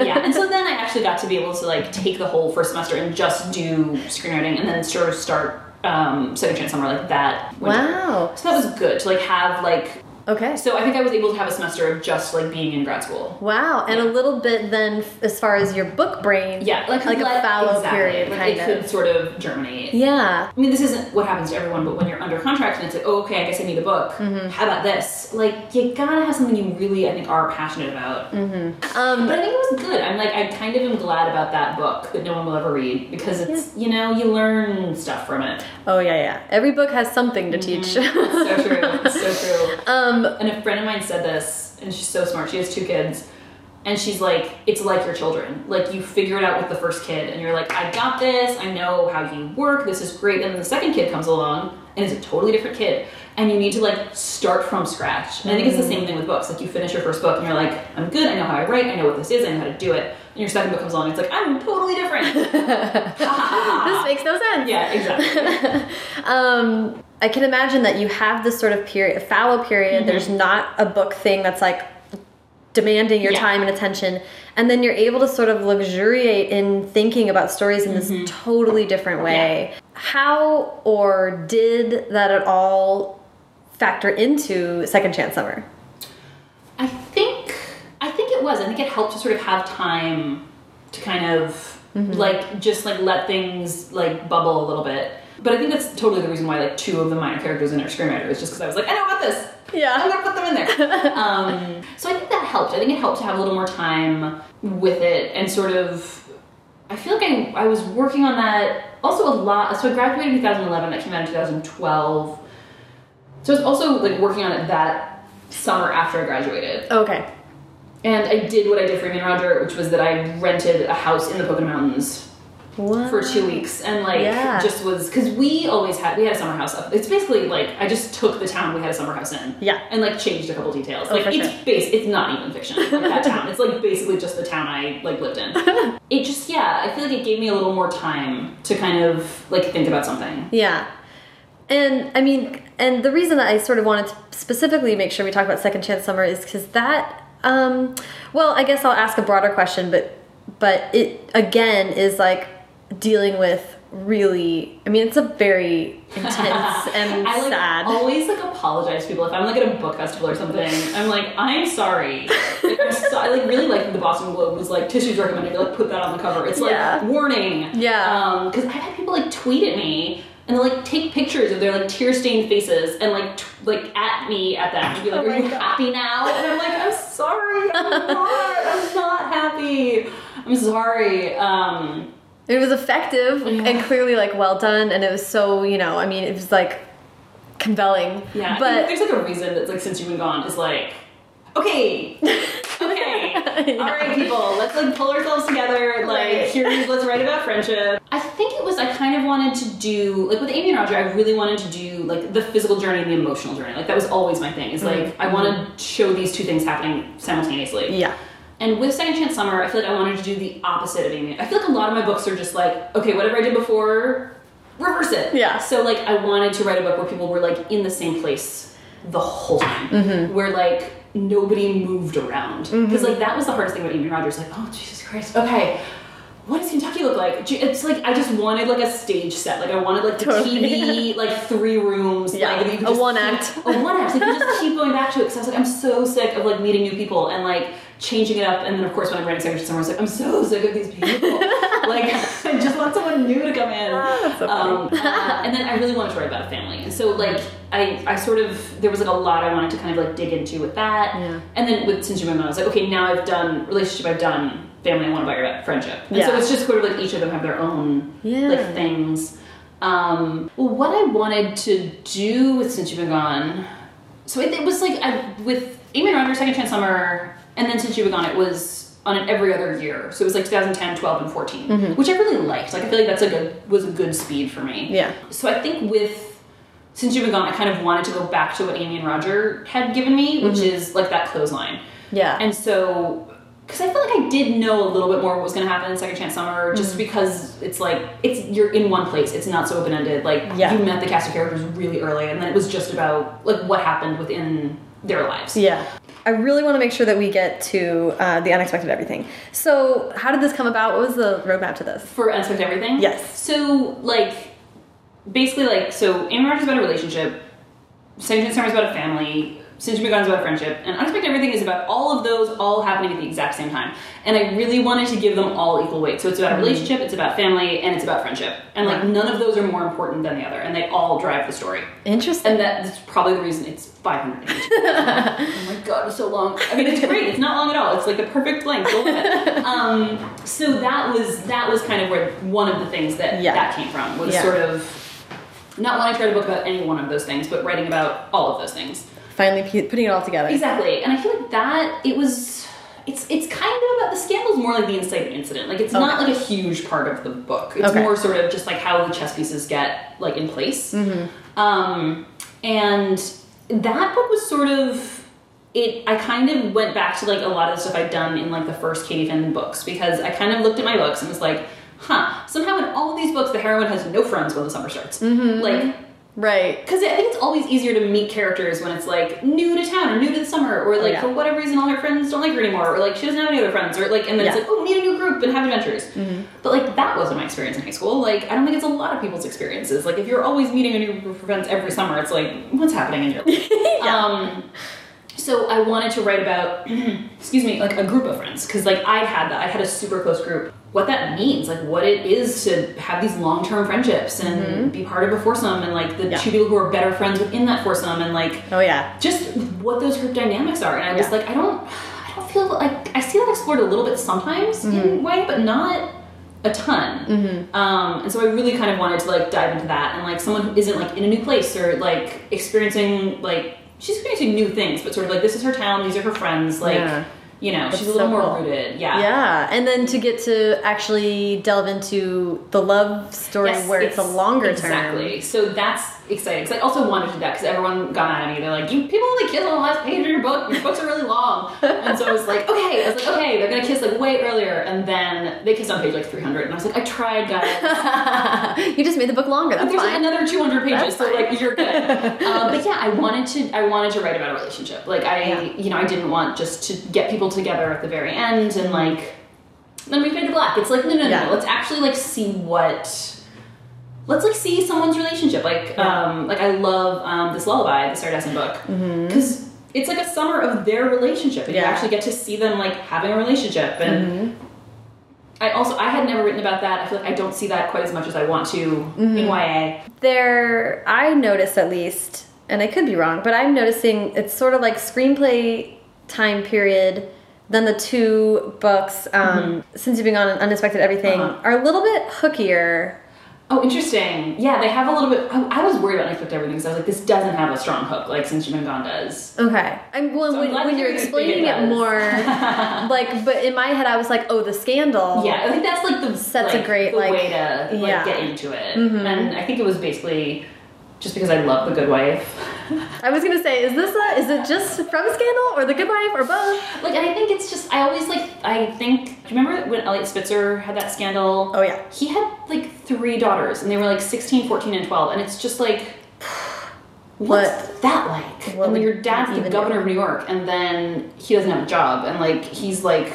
yeah, and so then I actually got to be able to like take the whole first semester and just do screenwriting, and then sort of start um, second chance summer like that. winter. Wow. So that was good to like have like. Okay. So I think I was able to have a semester of just like being in grad school. Wow, and a little bit then f- as far as your book brain. Yeah, like like let- a fallow exactly. period, Like kind it of. could sort of germinate. Yeah. I mean, this isn't what happens to everyone, but when you're under contract and it's like, oh, okay, I guess I need a book. Mm-hmm. How about this? Like, you gotta have something you really, I think, are passionate about. Mm-hmm. Um, But I think it was good. I'm like, I kind of am glad about that book that no one will ever read because it's, you know, you learn stuff from it. oh yeah, yeah. Every book has something to teach. So true. It's so true. um, And a friend of mine said this, and she's so smart. She has two kids. And she's like, it's like your children. Like, you figure it out with the first kid, and you're like, I got this. I know how you work. This is great. And then the second kid comes along, and it's a totally different kid. And you need to, like, start from scratch. And I think it's the same thing with books. Like, you finish your first book, and you're like, I'm good. I know how I write. I know what this is. I know how to do it. And your second book comes along, and it's like, I'm totally different. this makes no sense. yeah, exactly. Um, I can imagine that you have this sort of period, a fallow period. Mm-hmm. There's not a book thing that's like demanding your Yeah. time and attention, and then you're able to sort of luxuriate in thinking about stories in this mm-hmm. totally different way. How or did that at all factor into Second Chance Summer? I think I think it was. I think it helped to sort of have time to kind of mm-hmm. like just like let things like bubble a little bit. But I think that's totally the reason why like two of the minor characters in our screenwriter is just because I was like, I know about this. Yeah. I'm gonna put them in there. um, so I think that helped. I think it helped to have a little more time with it and sort of. I feel like I, I was working on that also a lot. So I graduated in 2011. That came out in 2012. So I was also like working on it that summer after I graduated. Okay. And I did what I did for Amy and Roger, which was that I rented a house in the Pocono Mountains What? for two weeks, and like Yeah. just was because we always had we had a summer house up. It's basically like I just took the town we had a summer house in, Yeah. and like changed a couple details. Oh, like it's sure. base, it's not even fiction. Like that town, it's like basically just the town I like lived in. it just yeah, I feel like it gave me a little more time to kind of like think about something. Yeah. And I mean, and the reason that I sort of wanted to specifically make sure we talk about Second Chance Summer is because that, um, well, I guess I'll ask a broader question, but but it again is like dealing with really. I mean, it's a very intense and I like sad. always like apologize to people if I'm like at a book festival or something. I'm like, I'm sorry. Like, I'm so, I like really like the Boston Globe was like tissues recommended to like put that on the cover. It's like Yeah. warning. Yeah. Um, because I've had people like tweet at me and they like take pictures of their like tear stained faces and like t- like at me at that and be like, Oh Are you God. happy now? And I'm like, I'm sorry. I'm not. I'm not happy. I'm sorry. Um. It was effective Yeah. and clearly like well done, and it was so you know. I mean, it was like compelling. Yeah, but there's like a reason that's like since you've been gone is like, okay, okay, Yeah. all right, people, let's like pull ourselves together. Like, Right. here, let's write about friendship. I think it was I kind of wanted to do like with Amy and Roger. I really wanted to do like the physical journey and the emotional journey. Like that was always my thing. Is like mm-hmm. I want to show these two things happening simultaneously. yeah, And with Second Chance Summer, I feel like I wanted to do the opposite of Amy. I feel like a lot of my books are just like, okay, whatever I did before, reverse it. Yeah. So like, I wanted to write a book where people were like in the same place the whole time, Mm-hmm. where like nobody moved around. Because like that was the hardest thing about Amy Rogers. Like, oh Jesus Christ, okay. What does Kentucky look like? It's like I just wanted like a stage set. Like I wanted like the Totally. TV, like three rooms. Yeah, like, a one keep- act. a one act. Like you just keep going back to it because I was like, I'm so sick of like meeting new people and like changing it up. And then of course when I'm writing Summer, I was like, I'm so sick of these people. like I just want someone new to come in. That's so. Um, uh, and then I really wanted to write about a family, and so like I, I sort of there was like a lot I wanted to kind of like dig into with that. Yeah. And then with Since You've Been Gone, I was like, okay, now I've done relationship, I've done family, I want to write about friendship. And so it's just sort of like each of them have their own Yeah. like things. Um, well, what I wanted to do with Since You've Been Gone, so it, it was like I, with Amy and Roger, Second Chance Summer, and then Since You've Been Gone, it was on an every other year. So it was like 2010, 12, and 14, which I really liked. Like I feel like that's a good was a good speed for me. Yeah. So I think with Since You've Been Gone, I kind of wanted to go back to what Amy and Roger had given me, which is like that clothesline. yeah, And so because I feel like I did know a little bit more what was going to happen in Second Chance Summer, just Mm-hmm. because it's like it's you're in one place. It's not so open ended. Like Yeah. you met the cast of characters really early, and then it was just about like what happened within their lives. Yeah. I really want to make sure that we get to uh, the unexpected everything. So, how did this come about? What was the roadmap to this? For Unexpected Everything? Yes. So, like, basically, like, so Amy is about a relationship, Chance Summer is about a family, Since Be Gone is about friendship, and Unexpected Everything is about all of those all happening at the exact same time. And I really wanted to give them all equal weight. So it's about a relationship, it's about family, and it's about friendship. And, like, none of those are more important than the other, and they all drive the story. Interesting. And that- that's probably the reason it's 500 pages. oh my god, it's so long. I mean, it's great. It's not long at all. It's like the perfect length. Um, so that was that was kind of where one of the things that Yeah. that came from was Yeah. sort of not wanting to write a book about any one of those things, but writing about all of those things. Finally pu- putting it all together. Exactly. And I feel like that it was. It's, it's kind of about the scandals more like the inciting incident. Like it's not like a huge part of the book. It's Okay. more sort of just like how the chess pieces get like in place. Mm-hmm. Um, and that book was sort of it. I kind of went back to like a lot of the stuff I'd done in like the first Katie Finn books because I kind of looked at my books and was like, huh. Somehow in all of these books, the heroine has no friends when the summer starts. Mm-hmm. Like Right. because I think it's always easier to meet characters when it's like new to town or new to the summer, or like Yeah. for whatever reason all her friends don't like her anymore, or like she doesn't have any other friends, or like and then it's like oh meet a new group and have adventures. But like that wasn't my experience in high school. Like I don't think it's a lot of people's experiences. Like if you're always meeting a new group of friends every summer, it's like what's happening in your life. um, so I wanted to write about, excuse me, like a group of friends because like I had that. I had a super close group. What that means, like what it is to have these long term friendships and be part of a foursome, and like the Mm-hmm. Yeah. two people who are better friends within that foursome, and like Oh yeah. just what those group dynamics are. And I was Yeah. like, I don't, I don't feel like I see that explored a little bit sometimes Mm-hmm. in a way, but not a ton. Um, and so I really kind of wanted to like dive into that and like someone who isn't like in a new place or like experiencing like she's experiencing new things, but sort of like this is her town, these are her friends, like Yeah. You know, That's she's a little so more cool. rooted. Yeah. Yeah, and then to get to actually delve into the love story Yes, where it's, a longer term. exactly. So that's exciting because I also wanted to do that because everyone got mad at me. They're like, "You people only kiss on the last page of your book. Your books are really long." and so I was like, "Okay." I was like, "Okay, they're gonna kiss like way earlier," and then they kissed on page like 300, and I was like, "I tried, guys." you just made the book longer. That's There's like fine. another 200 pages, so like you're good. um, but yeah, I wanted to. I wanted to write about a relationship. Like I, Yeah. you know, I didn't want just to get people together at the very end and like then we fade to black. It's like no, no, no, Yeah. no. Let's actually like see what. Let's like see someone's relationship. Like, Yeah. um, like I love um, this lullaby, the Sarah book, because it's like a summer of their relationship, and you Mm-hmm. Actually get to see them like having a relationship and. Mm-hmm. I also I had never written about that. I feel like I don't see that quite as much as I want to Mm-hmm. in YA. there, I notice at least, and I could be wrong, but I'm noticing it's sort of like screenplay time period. Then the two books, um, since you've been on Unexpected Everything, Uh-huh. are a little bit hookier. Oh, interesting. Yeah, they have a little bit. I, I was worried about Unexpected Everything because I was like, this doesn't have a strong hook like Since You've Been Gone does. Okay. I'm, well, So I'm when, glad when you're explaining it it more, like, but in my head, I was like, oh, the scandal. Yeah, I think that's like the Sets a great, like- way to like yeah. get into it. Mhm. And I think it was basically just because I love The Good Wife. I was gonna say, is this a, is it just from Scandal or The Good Wife or both? Like, and I think it's just I always like I think. Do you remember when Eliot Spitzer had that scandal? Oh yeah. He had like three daughters, and they were like 16, 14, and 12, and it's just like. What's What- that like? what and your dad's the governor do? of New York, and then he doesn't have a job, and like he's like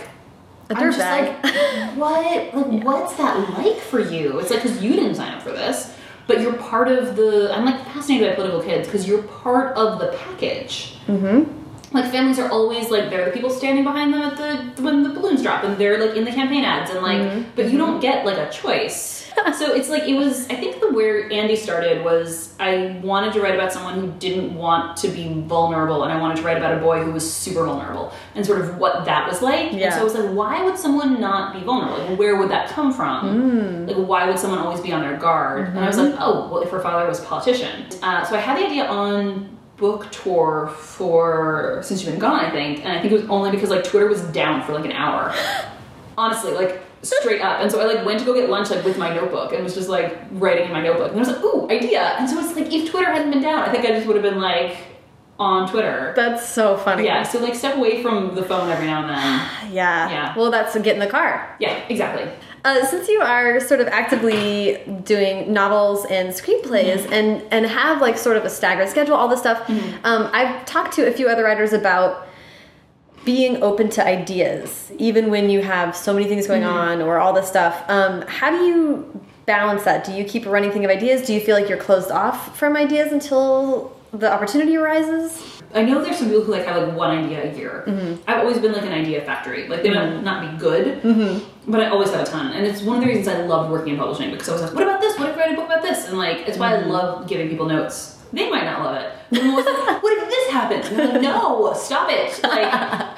A I'm just dirtbag. like, what? Like, what's that like for you? It's like because you didn't sign up for this, but you're part of the. I'm like fascinated by political kids because you're part of the package. mm-hmm. Like families are always like they're the people standing behind the, the when the balloons drop and they're like in the campaign ads and like, Mhm. but you don't get like a choice. so it's like it was. I think the where Andy started was I wanted to write about someone who didn't want to be vulnerable, and I wanted to write about a boy who was super vulnerable and sort of what that was like. And so I was like, why would someone not be vulnerable? Like, where would that come from? Like, why would someone always be on their guard? And I was like, oh, well, if her father was a politician. Uh, so I had the idea on book tour for Since You've Been Gone, I think, and I think it was only because like Twitter was down for like an hour. Honestly, like straight up. And so I like went to go get lunch like with my notebook and was just like writing in my notebook. And I was like, ooh, idea. And so it's like if Twitter hadn't been down, I think I just would have been like on Twitter. That's so funny. Yeah, so like step away from the phone every now and then. Yeah. Yeah. Well, that's get in the car. Yeah, exactly. Uh, since you are sort of actively doing novels and screenplays Mm-hmm. and and have like sort of a staggered schedule, all this stuff, Mm-hmm. um, I've talked to a few other writers about being open to ideas, even when you have so many things going Mm-hmm. on or all this stuff. Um, how do you balance that? Do you keep a running thing of ideas? Do you feel like you're closed off from ideas until the opportunity arises? I know there's some people who like have like one idea a year. I've always been like an idea factory. Like they might not be good, but I always have a ton. And it's one of the reasons I love working in publishing because I was like, what about this? What if I write a book about this? And like it's why I love giving people notes. They might not love it. Like, what if this happens? And I'm like, no, stop it. Like,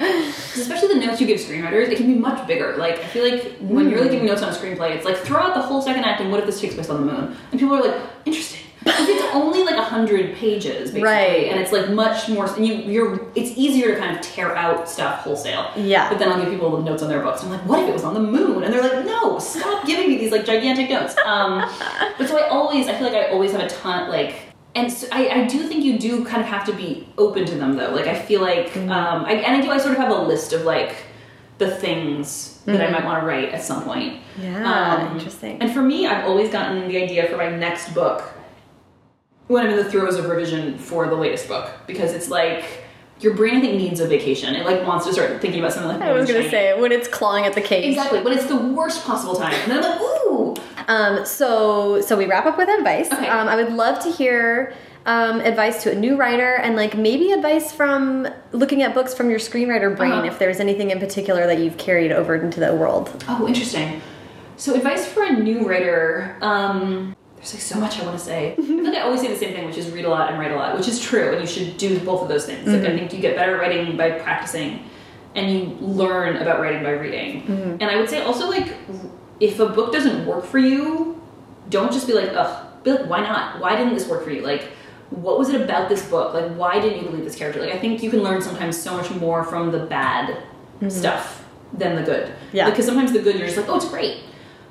especially the notes you give screenwriters, it can be much bigger. Like, I feel like when you're like giving notes on a screenplay, it's like throw out the whole second act and what if this takes place on the moon? And people are like, interesting. Because it's only like a hundred pages, basically, Right. and it's like much more. And you, you're, it's easier to kind of tear out stuff wholesale. Yeah. But then I'll give people the notes on their books. I'm like, what if it was on the moon? And they're like, no, stop giving me these like gigantic notes. Um, but so I always, I feel like I always have a ton, like, and so I, I do think you do kind of have to be open to them though. Like I feel like, Mm-hmm. um, I, and I do. I sort of have a list of like the things that I might want to write at some point. Mm-hmm. Yeah, Um, interesting. And for me, I've always gotten the idea for my next book when I'm in the throes of revision for the latest book because it's like your brain I think needs a vacation. It like wants to start thinking about something like I was gonna shiny. say when it's clawing at the cage. exactly when it's the worst possible time, and then I'm like, ooh, Um, so so we wrap up with advice. Okay. Um, I would love to hear um, advice to a new writer and like maybe advice from looking at books from your screenwriter brain Uh-huh. if there's anything in particular that you've carried over into the world. oh, interesting. So advice for a new writer. Um, there's like so much I want to say. I feel like I always say the same thing, which is read a lot and write a lot, which is true, and you should do both of those things. Like I think you get better writing by practicing, and you learn about writing by reading. And I would say also like if a book doesn't work for you, don't just be like, ugh. Be like, why not? Why didn't this work for you? Like, what was it about this book? Like, why didn't you believe this character? Like, I think you can learn sometimes so much more from the bad stuff than the good. Yeah. Because sometimes the good, you're just like, oh, it's great.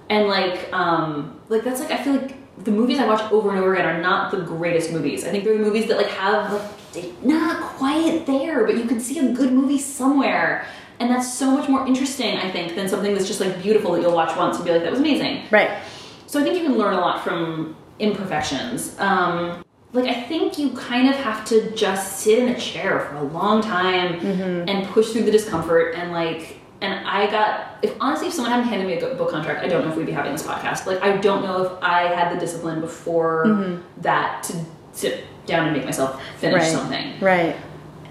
And like, um, like that's like I feel like the movies I watch over and over again are not the greatest movies. I think they're the movies that like have like not quite there, but you can see a good movie somewhere. And that's so much more interesting, I think, than something that's just like beautiful that you'll watch once and be like, that was amazing. Right. So I think you can learn a lot from imperfections. Um, like I think you kind of have to just sit in a chair for a long time and push through the discomfort and like. And I got if honestly, if someone hadn't handed me a book contract, I don't know if we'd be having this podcast. Like I don't know if I had the discipline before that to sit down and make myself finish Right. something. Right.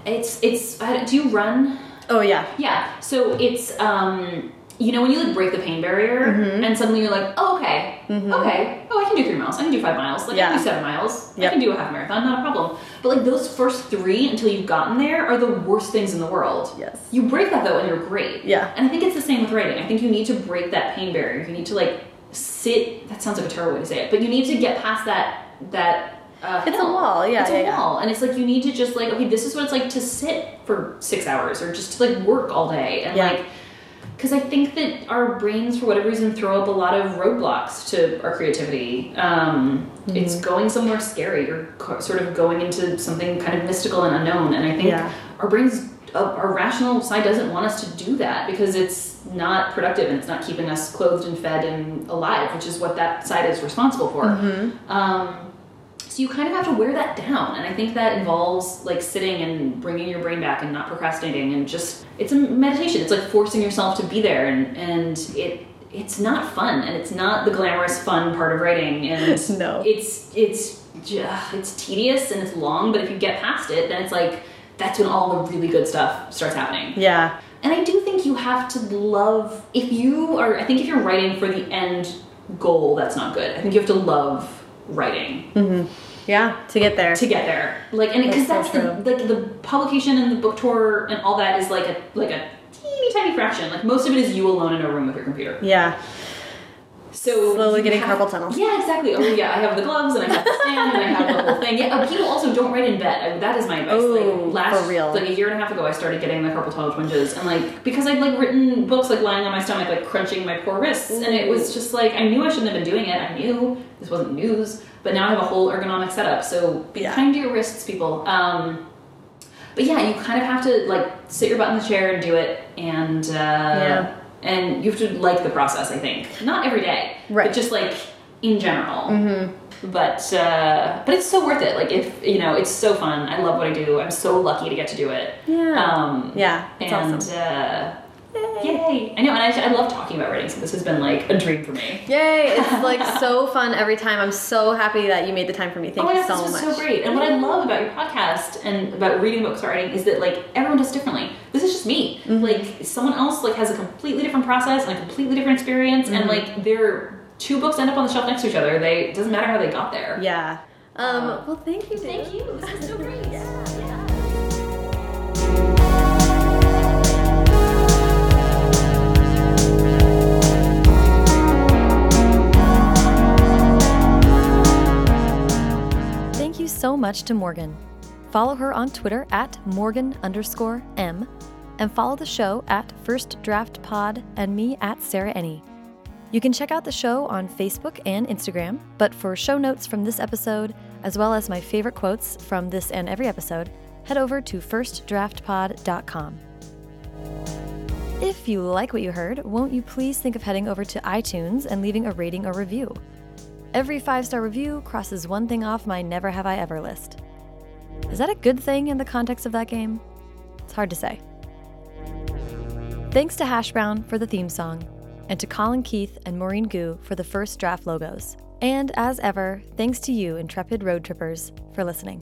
It's it's. I- Do you run? Oh yeah. Yeah. So it's um you know when you like break the pain barrier Mm-hmm. and suddenly you're like, oh okay, okay, oh I can do three miles, I can do five miles, like I can do seven miles, Yep. I can do a half marathon, not a problem. But like those first three until you've gotten there are the worst things in the world. Yes. You break that though and you're great. Yeah. And I think it's the same with writing. I think you need to break that pain barrier. You need to like sit. That sounds like a terrible way to say it, but you need to get past that that. Uh, It's a wall, yeah, It's yeah, a yeah. wall, and it's like you need to just like okay, this is what it's like to sit for six hours or just to like work all day and Yeah. like because I think that our brains, for whatever reason, throw up a lot of roadblocks to our creativity. Um, Mm-hmm. It's going somewhere scary or sort of going into something kind of mystical and unknown. And I think our brains, uh, our rational side doesn't want us to do that because it's not productive and it's not keeping us clothed and fed and alive, which is what that side is responsible for. Mm-hmm. Um, so you kind of have to wear that down, and I think that involves like sitting and bringing your brain back and not procrastinating, and just it's a meditation. It's like forcing yourself to be there, and and it it's not fun, and it's not the glamorous fun part of writing, and No. it's it's it's tedious and it's long, but if you get past it, then it's like that's when all the really good stuff starts happening. Yeah. And I do think you have to love if you are I think if you're writing for the end goal, that's not good. I think you have to love writing mm-hmm. Yeah. To get there. to get there. Like and because That's that's, so the like the publication and the book tour and all that is like a like a teeny tiny fraction. Like most of it is you alone in a room with your computer. yeah. So Slowly getting have- carpal tunnel. Yeah, exactly. Oh yeah, I have the gloves and I have the stand and I have the whole thing. Yeah, people also don't write in bed. I, that is my advice. Oh, like last, for real. like a year and a half ago, I started getting the carpal tunnel twinges, and like because I'd like written books like lying on my stomach, like crunching my poor wrists, and it was just like I knew I shouldn't have been doing it. I knew this wasn't news, but now I have a whole ergonomic setup. So be Yeah. kind to your wrists, people. Um, but yeah, you kind of have to like sit your butt in the chair and do it, and uh, Yeah. and you have to like the process. I think not every day, Right. But just like in general. Mm-hmm. But uh, but it's so worth it. Like if you know, it's so fun. I love what I do. I'm so lucky to get to do it. Yeah. Um, Yeah, it's and awesome. uh, yay! I know, and I, I love talking about writing. So this has been like a dream for me. Yay! It's like so fun every time. I'm so happy that you made the time for me. Thank oh you gosh, so this much. so great. And what I love about your podcast and about reading books or writing is that like everyone does differently. This is just me. Mm-hmm. Like someone else like has a completely different process and a completely different experience, and Mm-hmm. like their two books end up on the shelf next to each other. They it doesn't matter how they got there. Yeah. Um, Uh, well, thank you. Thank you. This was so great. Thank you so much to Morgan. Follow her on Twitter at Morgan underscore M, and follow the show at First Draft Pod and me at Sarah Enni. You can check out the show on Facebook and Instagram, but for show notes from this episode, as well as my favorite quotes from this and every episode, head over to firstdraftpod.com. If you like what you heard, won't you please think of heading over to iTunes and leaving a rating or review? Every five star review crosses one thing off my never have I ever list. Is that a good thing in the context of that game? It's hard to say. Thanks to Hash Brown for the theme song, and to Colin Keith and Maureen Gu for the first draft logos. And as ever, thanks to you, intrepid road trippers, for listening.